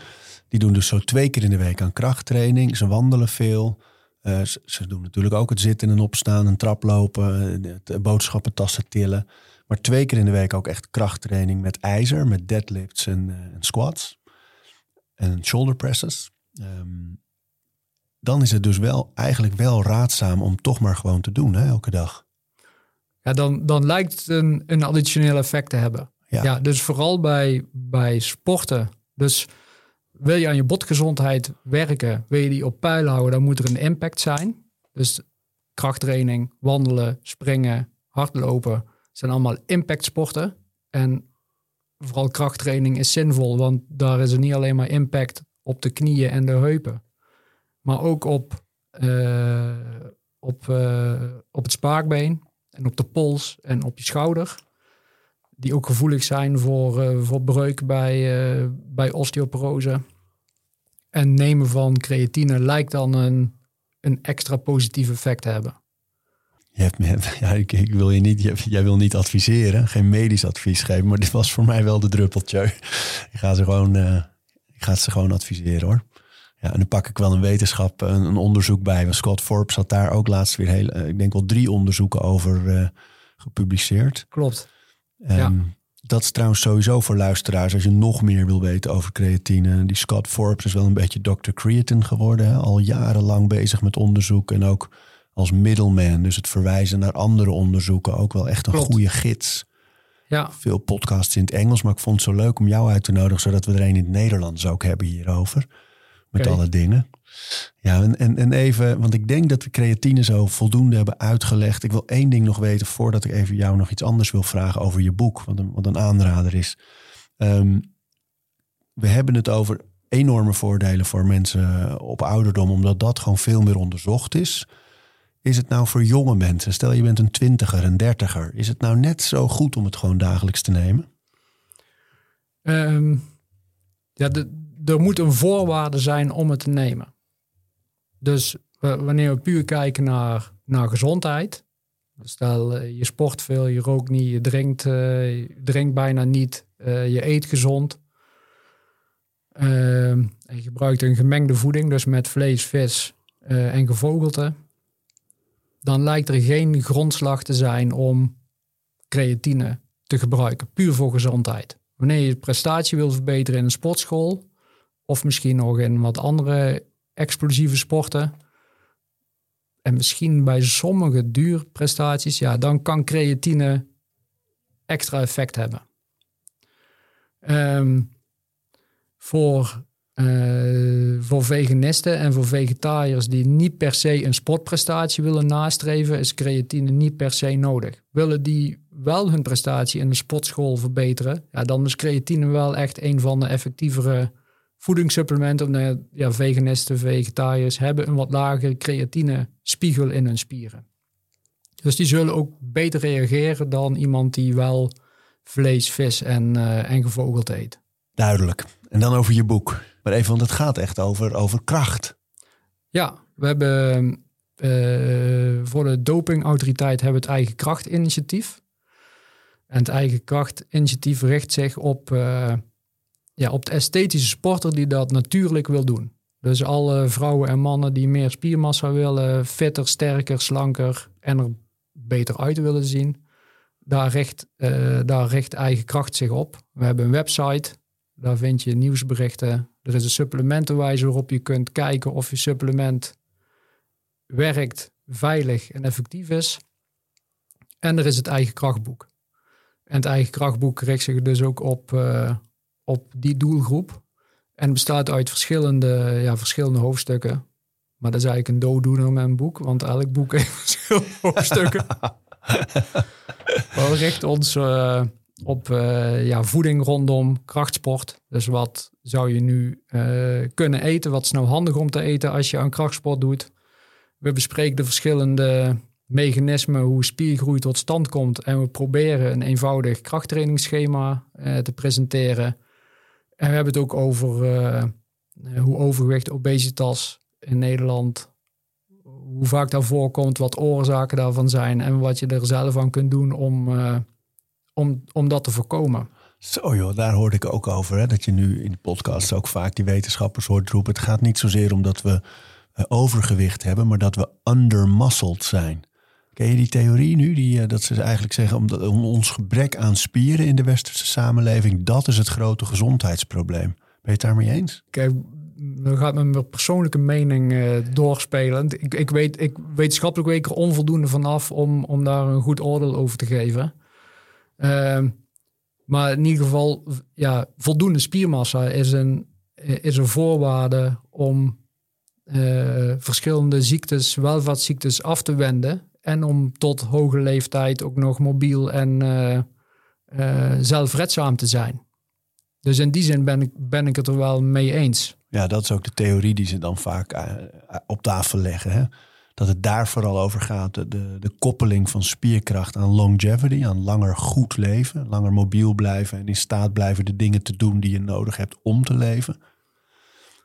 Die doen dus zo twee keer in de week aan krachttraining. Ze wandelen veel. Eh, ze, doen natuurlijk ook het zitten en opstaan, een trap lopen, boodschappentassen tillen. Maar twee keer in de week ook echt krachttraining met ijzer, met deadlifts en, eh, en squats. En shoulder presses. Ehm, dan is het dus wel eigenlijk wel raadzaam om toch maar gewoon te doen, hè, elke dag. Ja, dan, dan lijkt het een, een additioneel effect te hebben. Ja. Dus vooral bij, bij sporten. Dus wil je aan je botgezondheid werken, wil je die op peil houden, dan moet er een impact zijn. Dus krachttraining, wandelen, springen, hardlopen zijn allemaal impactsporten. En vooral krachttraining is zinvol, want daar is er niet alleen maar impact op de knieën en de heupen, maar ook op, eh, op, eh, op het spaakbeen en op de pols en op je schouder. Die ook gevoelig zijn voor, eh, voor breuk bij, eh, bij osteoporose. En nemen van creatine lijkt dan een, een extra positief effect te hebben. Je hebt me, ja, ik, ik wil je niet, jij- jij wil niet adviseren, geen medisch advies geven, maar dit was voor mij wel de druppeltje. Ik ga ze gewoon, eh, ik ga ze gewoon adviseren hoor. Ja, en dan pak ik wel een wetenschap, een, een onderzoek bij. Want Scott Forbes had daar ook laatst weer heel, ik denk wel drie onderzoeken over gepubliceerd. Klopt. Ehm, Dat is trouwens sowieso voor luisteraars. Als je nog meer wil weten over creatine. Die Scott Forbes is wel een beetje Dr. Creatine geworden. Hè? Al jarenlang bezig met onderzoek. En ook als middleman. Dus het verwijzen naar andere onderzoeken. Ook wel echt een Klopt. goede gids. Ja, Veel podcasts in het Engels. Maar ik vond het zo leuk om jou uit te nodigen. Zodat we er een in het Nederlands ook hebben hierover. Met alle dingen. Ja, en, en, en even, want ik denk dat we creatine zo voldoende hebben uitgelegd. Ik wil één ding nog weten voordat ik even jou nog iets anders wil vragen over je boek. Wat een, wat een aanrader is. Ehm, we hebben het over enorme voordelen voor mensen op ouderdom, omdat dat gewoon veel meer onderzocht is. Is het nou voor jonge mensen, stel je bent een twintiger, een dertiger, is het nou net zo goed om het gewoon dagelijks te nemen? Ehm, ja er moet een voorwaarde zijn om het te nemen. Dus wanneer we puur kijken naar, naar gezondheid. Stel, eh, je sport veel, je rookt niet, je drinkt, eh, je drinkt bijna niet, eh, je eet gezond. Ehm, en je gebruikt een gemengde voeding, dus met vlees, vis en gevogelte. Dan lijkt er geen grondslag te zijn om creatine te gebruiken, puur voor gezondheid. Wanneer je prestatie wil verbeteren in een sportschool, of misschien nog in wat andere explosieve sporten, en misschien bij sommige duurprestaties, ja, dan kan creatine extra effect hebben. Ehm, voor Eh, voor veganisten en voor vegetariërs die niet per se een sportprestatie willen nastreven, is creatine niet per se nodig. Willen die wel hun prestatie in de sportschool verbeteren, ja, dan is creatine wel echt een van de effectievere voedingssupplementen. Omdat ja, veganisten, vegetariërs hebben een wat lagere creatine spiegel in hun spieren. Dus die zullen ook beter reageren dan iemand die wel vlees, vis en, uh, en gevogeld eet. Duidelijk. En dan over je boek. Maar even, want het gaat echt over, over kracht. Ja, we hebben uh, voor de dopingautoriteit hebben we het eigen krachtinitiatief. En het eigen krachtinitiatief richt zich op, uh, ja, op de esthetische sporter die dat natuurlijk wil doen. Dus alle vrouwen en mannen die meer spiermassa willen, fitter, sterker, slanker en er beter uit willen zien. Daar richt, uh, daar richt eigen kracht zich op. We hebben een website, daar vind je nieuwsberichten. Er is een supplementenwijzer waarop je kunt kijken of je supplement werkt, veilig en effectief is. En er is het eigen krachtboek. En het eigen krachtboek richt zich dus ook op, uh, op die doelgroep. En bestaat uit verschillende, ja, verschillende hoofdstukken. Maar dat is eigenlijk een dooddoener met een boek, want elk boek heeft verschillende hoofdstukken. we richten ons uh, op uh, ja, voeding rondom krachtsport. Dus wat zou je nu uh, kunnen eten? Wat is nou handig om te eten als je aan krachtsport doet? We bespreken de verschillende mechanismen hoe spiergroei tot stand komt. En we proberen een eenvoudig krachttrainingsschema te presenteren. En we hebben het ook over hoe overgewicht, obesitas in Nederland, hoe vaak dat voorkomt, wat oorzaken daarvan zijn en wat je er zelf aan kunt doen om, uh, om, om dat te voorkomen. Zo joh, daar hoorde ik ook over. Hè? Dat je nu in de podcast ook vaak die wetenschappers hoort roepen. Het gaat niet zozeer om dat we overgewicht hebben, maar dat we undermuscled zijn. Ken je die theorie nu? Die, uh, dat ze eigenlijk zeggen, om ons gebrek aan spieren in de westerse samenleving, dat is het grote gezondheidsprobleem. Ben je het daarmee eens? Kijk, dan gaat mijn persoonlijke mening uh, doorspelen. Ik, ik, weet, ik wetenschappelijk weet ik er onvoldoende vanaf om, om daar een goed oordeel over te geven. Uh, maar in ieder geval, ja, voldoende spiermassa is een, is een voorwaarde om uh, verschillende ziektes, welvaartsziektes af te wenden. En om tot hoge leeftijd ook nog mobiel en uh, zelfredzaam te zijn. Dus in die zin ben ik, ben ik het er wel mee eens. Ja, dat is ook de theorie die ze dan vaak uh, op tafel leggen. Hè? Dat het daar vooral over gaat, de, de, koppeling van spierkracht aan longevity, aan langer goed leven, langer mobiel blijven en in staat blijven de dingen te doen die je nodig hebt om te leven.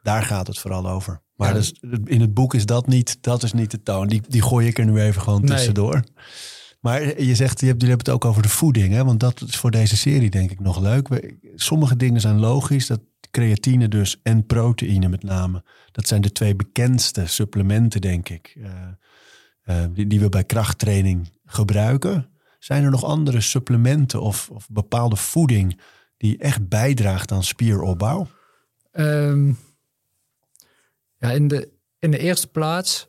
Daar gaat het vooral over. Maar ja, dus, in het boek is dat niet, dat is niet de toon. Die, die gooi ik er nu even gewoon tussendoor. Nee. Maar je zegt, je hebt, jullie hebben het ook over de voeding, hè? want dat is voor deze serie denk ik nog leuk. Sommige dingen zijn logisch, dat creatine dus en proteïne met name. Dat zijn de twee bekendste supplementen, denk ik, uh, uh, die, die, we bij krachttraining gebruiken. Zijn er nog andere supplementen of, of bepaalde voeding die echt bijdraagt aan spieropbouw? Um, ja, in de, in de eerste plaats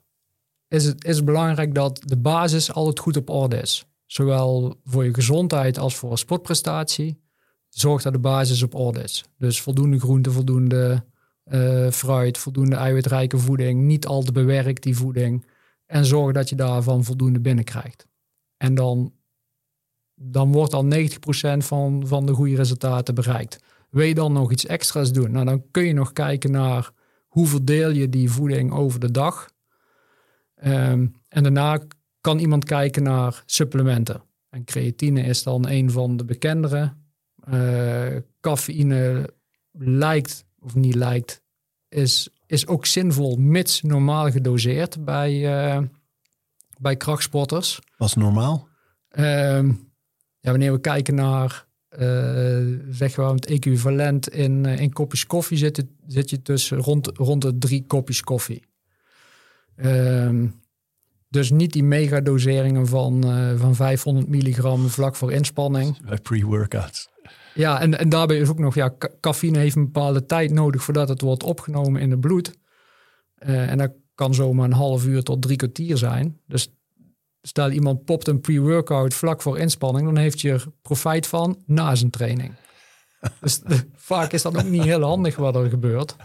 is het is belangrijk dat de basis altijd goed op orde is. Zowel voor je gezondheid als voor een sportprestatie. Zorg dat de basis op orde is. Dus voldoende groente, voldoende uh, fruit, voldoende eiwitrijke voeding. Niet al te bewerkt die voeding. En zorg dat je daarvan voldoende binnenkrijgt. En dan, dan wordt al 90% van, van de goede resultaten bereikt. Wil je dan nog iets extra's doen? Nou, dan kun je nog kijken naar hoe verdeel je die voeding over de dag. Um, en daarna kan iemand kijken naar supplementen. En creatine is dan een van de bekendere. Uh, cafeïne lijkt, of niet lijkt, is, is ook zinvol, mits normaal gedoseerd bij, uh, bij krachtsporters. Wat is normaal? Um, ja, wanneer we kijken naar, uh, zeggen we het equivalent in, in kopjes koffie, zit, het, zit je tussen rond, rond de drie kopjes koffie. Um, dus niet die megadoseringen van, uh, van 500 milligram vlak voor inspanning. Bij pre-workouts. Ja, en, en daarbij is ook nog, ja, cafeïne heeft een bepaalde tijd nodig voordat het wordt opgenomen in het bloed. Uh, en dat kan zomaar een half uur tot drie kwartier zijn. Dus stel iemand popt een pre-workout vlak voor inspanning, dan heeft je er profijt van na zijn training. Dus vaak is dat ook niet heel handig wat er gebeurt.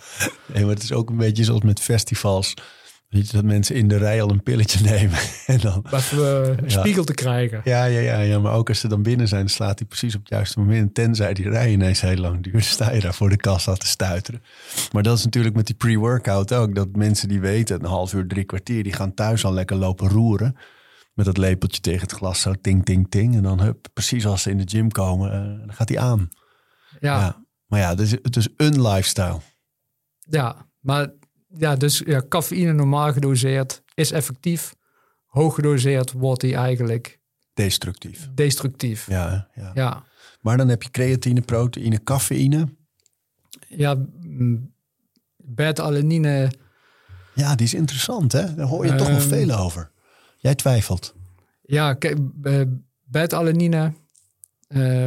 Nee, maar het is ook een beetje zoals met festivals. Weet je, dat mensen in de rij al een pilletje nemen. En dan, even eh, een Ja. spiegel te krijgen. ja, ja, ja, ja, maar ook als ze dan binnen zijn, slaat hij precies op het juiste moment. Tenzij die rij ineens heel lang duurt, sta je daar voor de kassa te stuiteren. Maar dat is natuurlijk met die pre-workout ook. Dat mensen die weten, een half uur, drie kwartier, die gaan thuis al lekker lopen roeren. Met dat lepeltje tegen het glas, zo ting, ting, ting. En dan, hup, precies als ze in de gym komen, eh, dan gaat hij aan. Ja, ja. Ja. Maar ja, het is, het is een lifestyle. maar ja, dus ja, cafeïne normaal gedoseerd is effectief. Hoog gedoseerd wordt die eigenlijk Destructief. destructief. Ja, ja. Ja, Maar dan heb je creatine, proteïne, cafeïne. ja beta-alanine Ja, die is interessant, hè? Daar hoor je toch wel Ehm. veel over. Jij twijfelt. Ja, kijk, eh, beta-alanine. eh,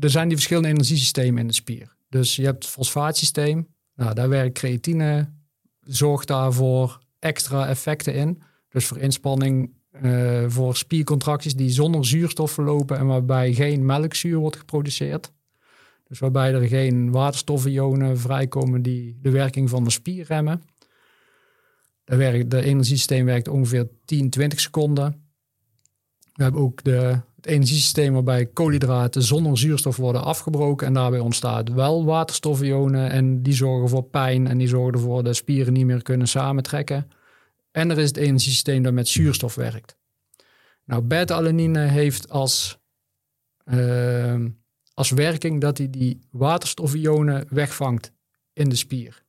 er zijn die verschillende energiesystemen in de spier. Dus je hebt het fosfaatsysteem. Nou, daar werkt creatine. Zorgt daarvoor extra effecten in. Dus voor inspanning, eh, voor spiercontracties die zonder zuurstof verlopen en waarbij geen melkzuur wordt geproduceerd. Dus waarbij er geen waterstofionen vrijkomen die de werking van de spier remmen. Daar werkt, de energiesysteem werkt ongeveer 10, 20 seconden. We hebben ook de, het energiesysteem waarbij koolhydraten zonder zuurstof worden afgebroken. En daarbij ontstaat wel waterstofionen. En die zorgen voor pijn en die zorgen ervoor dat spieren niet meer kunnen samentrekken. En er is het energiesysteem dat met zuurstof werkt. Nou, beta-alanine heeft als, ehm, als werking dat hij die waterstofionen wegvangt in de spier.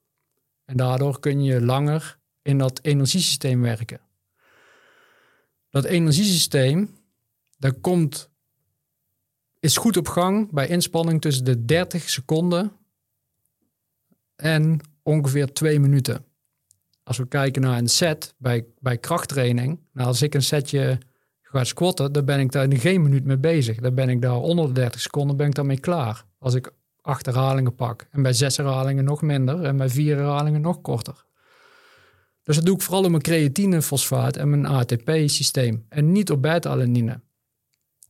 En daardoor kun je langer in dat energiesysteem werken. Dat energiesysteem, dat komt, is goed op gang bij inspanning tussen de 30 seconden en ongeveer 2 minuten. Als we kijken naar een set bij, bij krachttraining, nou als ik een setje ga squatten, dan ben ik daar in geen minuut mee bezig. Dan ben ik daar onder de 30 seconden ben ik daarmee klaar. Als ik acht herhalingen pak. En bij zes herhalingen nog minder en bij vier herhalingen nog korter. Dus dat doe ik vooral op mijn creatine, fosfaat en mijn ATP-systeem. En niet op beta-alanine.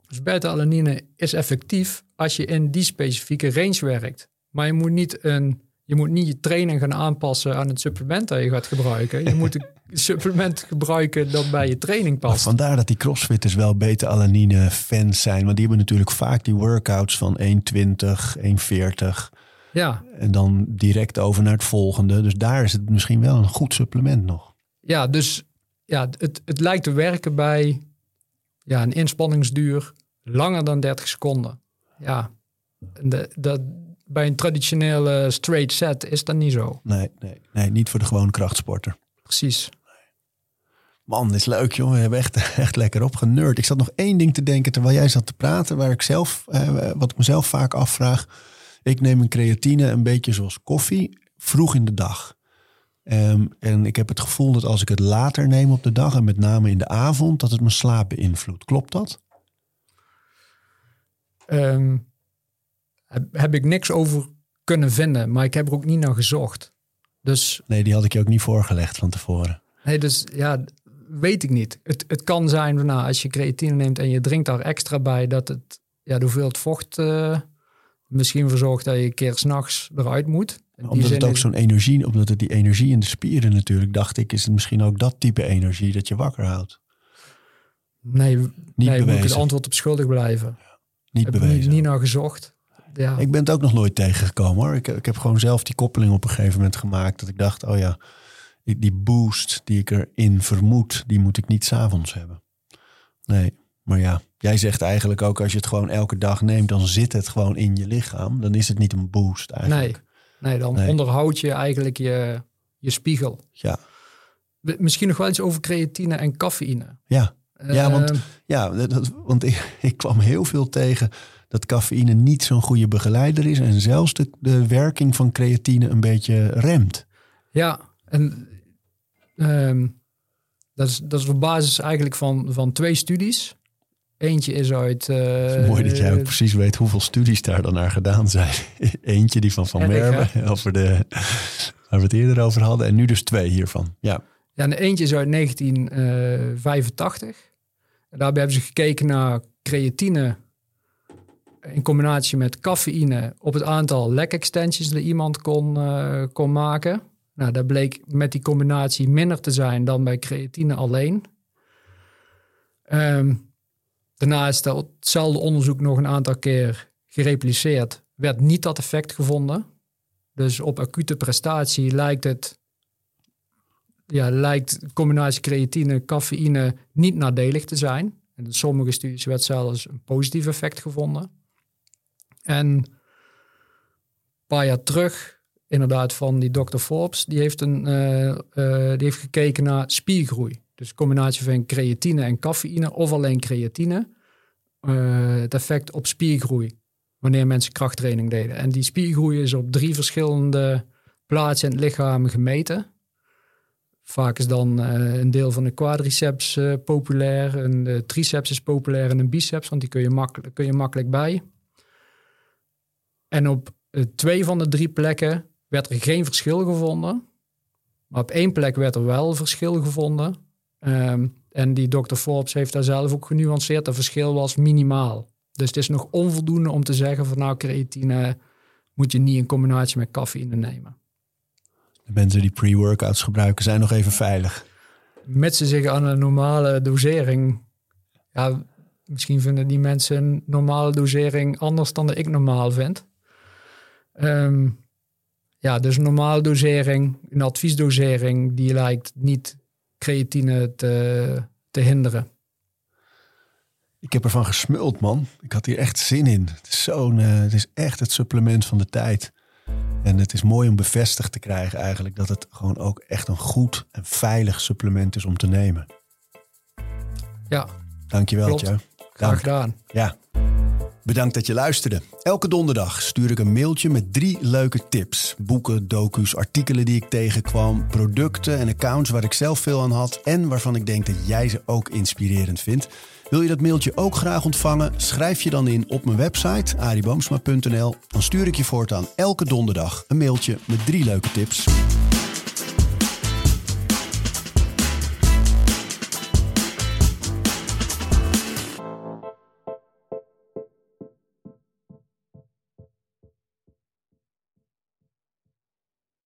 Dus beta-alanine is effectief als je in die specifieke range werkt. Maar je moet niet, een, je, moet niet je training gaan aanpassen aan het supplement dat je gaat gebruiken. Je moet een supplement gebruiken dat bij je training Maar past. vandaar dat die crossfitters wel beta-alanine fans zijn. Want die hebben natuurlijk vaak die workouts van 1,20, 1,40. Ja, En dan direct over naar het volgende. Dus daar is het misschien wel een goed supplement nog. ja dus ja, het, het lijkt te werken bij ja, een inspanningsduur langer dan 30 seconden. Ja, de, dat, bij een traditionele straight set is dat niet zo. Nee, nee, nee, niet voor de gewone krachtsporter. Precies. Man, dit is leuk joh. We hebben echt, echt lekker opgenerd. Ik zat nog één ding te denken terwijl jij zat te praten. Waar ik zelf, eh, wat ik mezelf vaak afvraag. Ik neem een creatine een beetje zoals koffie. Vroeg in de dag. Ehm, en ik heb het gevoel dat als ik het later neem op de dag. En met name in de avond. Dat het mijn slaap beïnvloedt. Klopt dat? Heb, heb ik niks over kunnen vinden, maar ik heb er ook niet naar gezocht. Dus, Nee, die had ik je ook niet voorgelegd van tevoren. nee, dus ja, weet ik niet. Het, het kan zijn, nou, als je creatine neemt en je drinkt daar extra bij, dat het, ja, de hoeveelheid vocht eh, misschien voor zorgt dat je een keer s'nachts eruit moet. In Omdat het ook is- zo'n energie, omdat het die energie in de spieren natuurlijk, dacht ik, is het misschien ook dat type energie dat je wakker houdt. Nee, Niet nee moet ik bewezen. het antwoord op schuldig blijven. Niet heb bewezen. niet, niet naar gezocht. Ja, Ik ben het ook nog nooit tegengekomen hoor. Ik, ik heb gewoon zelf die koppeling op een gegeven moment gemaakt. Dat ik dacht, oh ja, die boost die ik erin vermoed, die moet ik niet s'avonds hebben. Nee, maar ja, jij zegt eigenlijk ook als je het gewoon elke dag neemt, dan zit het gewoon in je lichaam. Dan is het niet een boost eigenlijk. nee, dan Nee. onderhoud je eigenlijk je, je spiegel. Ja, Misschien nog wel iets over creatine en cafeïne. ja. Ja, want- Ehm, Ja, dat, want ik, ik kwam heel veel tegen dat cafeïne niet zo'n goede begeleider is. En zelfs de, de werking van creatine een beetje remt. Ja, en ehm, dat, is, dat is op basis eigenlijk van, van twee studies. Eentje is uit... eh, Mooi dat jij ook precies weet hoeveel studies daar dan naar gedaan zijn. Eentje die van Van? Merwe, over de, waar we het eerder over hadden. En nu dus twee hiervan. Ja, Ja, en eentje is uit 1985. En daarbij hebben ze gekeken naar creatine in combinatie met cafeïne op het aantal leg extensions dat iemand kon, eh, kon maken. Nou, dat bleek met die combinatie minder te zijn dan bij creatine alleen. Ehm, daarna is hetzelfde onderzoek nog een aantal keer gerepliceerd. Werd niet dat effect gevonden. Dus op acute prestatie lijkt het, ja, lijkt de combinatie creatine, cafeïne niet nadelig te zijn. In sommige studies werd zelfs een positief effect gevonden. En een paar jaar terug, inderdaad, van die Dr. Forbes, die heeft, een, uh, die heeft gekeken naar spiergroei. Dus combinatie van creatine en cafeïne of alleen creatine. Uh, het effect op spiergroei wanneer mensen krachttraining deden. En die spiergroei is op drie verschillende plaatsen in het lichaam gemeten. Vaak is dan uh, een deel van de quadriceps uh, populair, een triceps is populair en een biceps, want die kun je, makkelijk, kun je makkelijk bij. En op twee van de drie plekken werd er geen verschil gevonden. Maar op één plek werd er wel verschil gevonden. Um, en die Dr. Forbes heeft daar zelf ook genuanceerd. Dat verschil was minimaal. Dus het is nog onvoldoende om te zeggen van nou creatine moet je niet in combinatie met cafeïne nemen. De mensen die pre-workouts gebruiken zijn nog even veilig. Met ze zich aan een normale dosering. Ja, misschien vinden die mensen een normale dosering anders dan dat ik normaal vind. Um, ja, dus normale dosering, een adviesdosering, die lijkt niet creatine te, te hinderen. Ik heb ervan gesmuld, man. Ik had hier echt zin in. Het is, zo'n, uh, het is echt het supplement van de tijd. En het is mooi om bevestigd te krijgen eigenlijk dat het gewoon ook echt een goed en veilig supplement is om te nemen. Ja. Dankjewel, Tje. Graag gedaan. Ja. Bedankt dat je luisterde. Elke donderdag stuur ik een mailtje met drie leuke tips. Boeken, docu's, artikelen die ik tegenkwam, producten en accounts waar ik zelf veel aan had en waarvan ik denk dat jij ze ook inspirerend vindt. Wil je dat mailtje ook graag ontvangen? Schrijf je dan in op mijn website ariboomsma.nl. Dan stuur ik je voortaan elke donderdag een mailtje met drie leuke tips.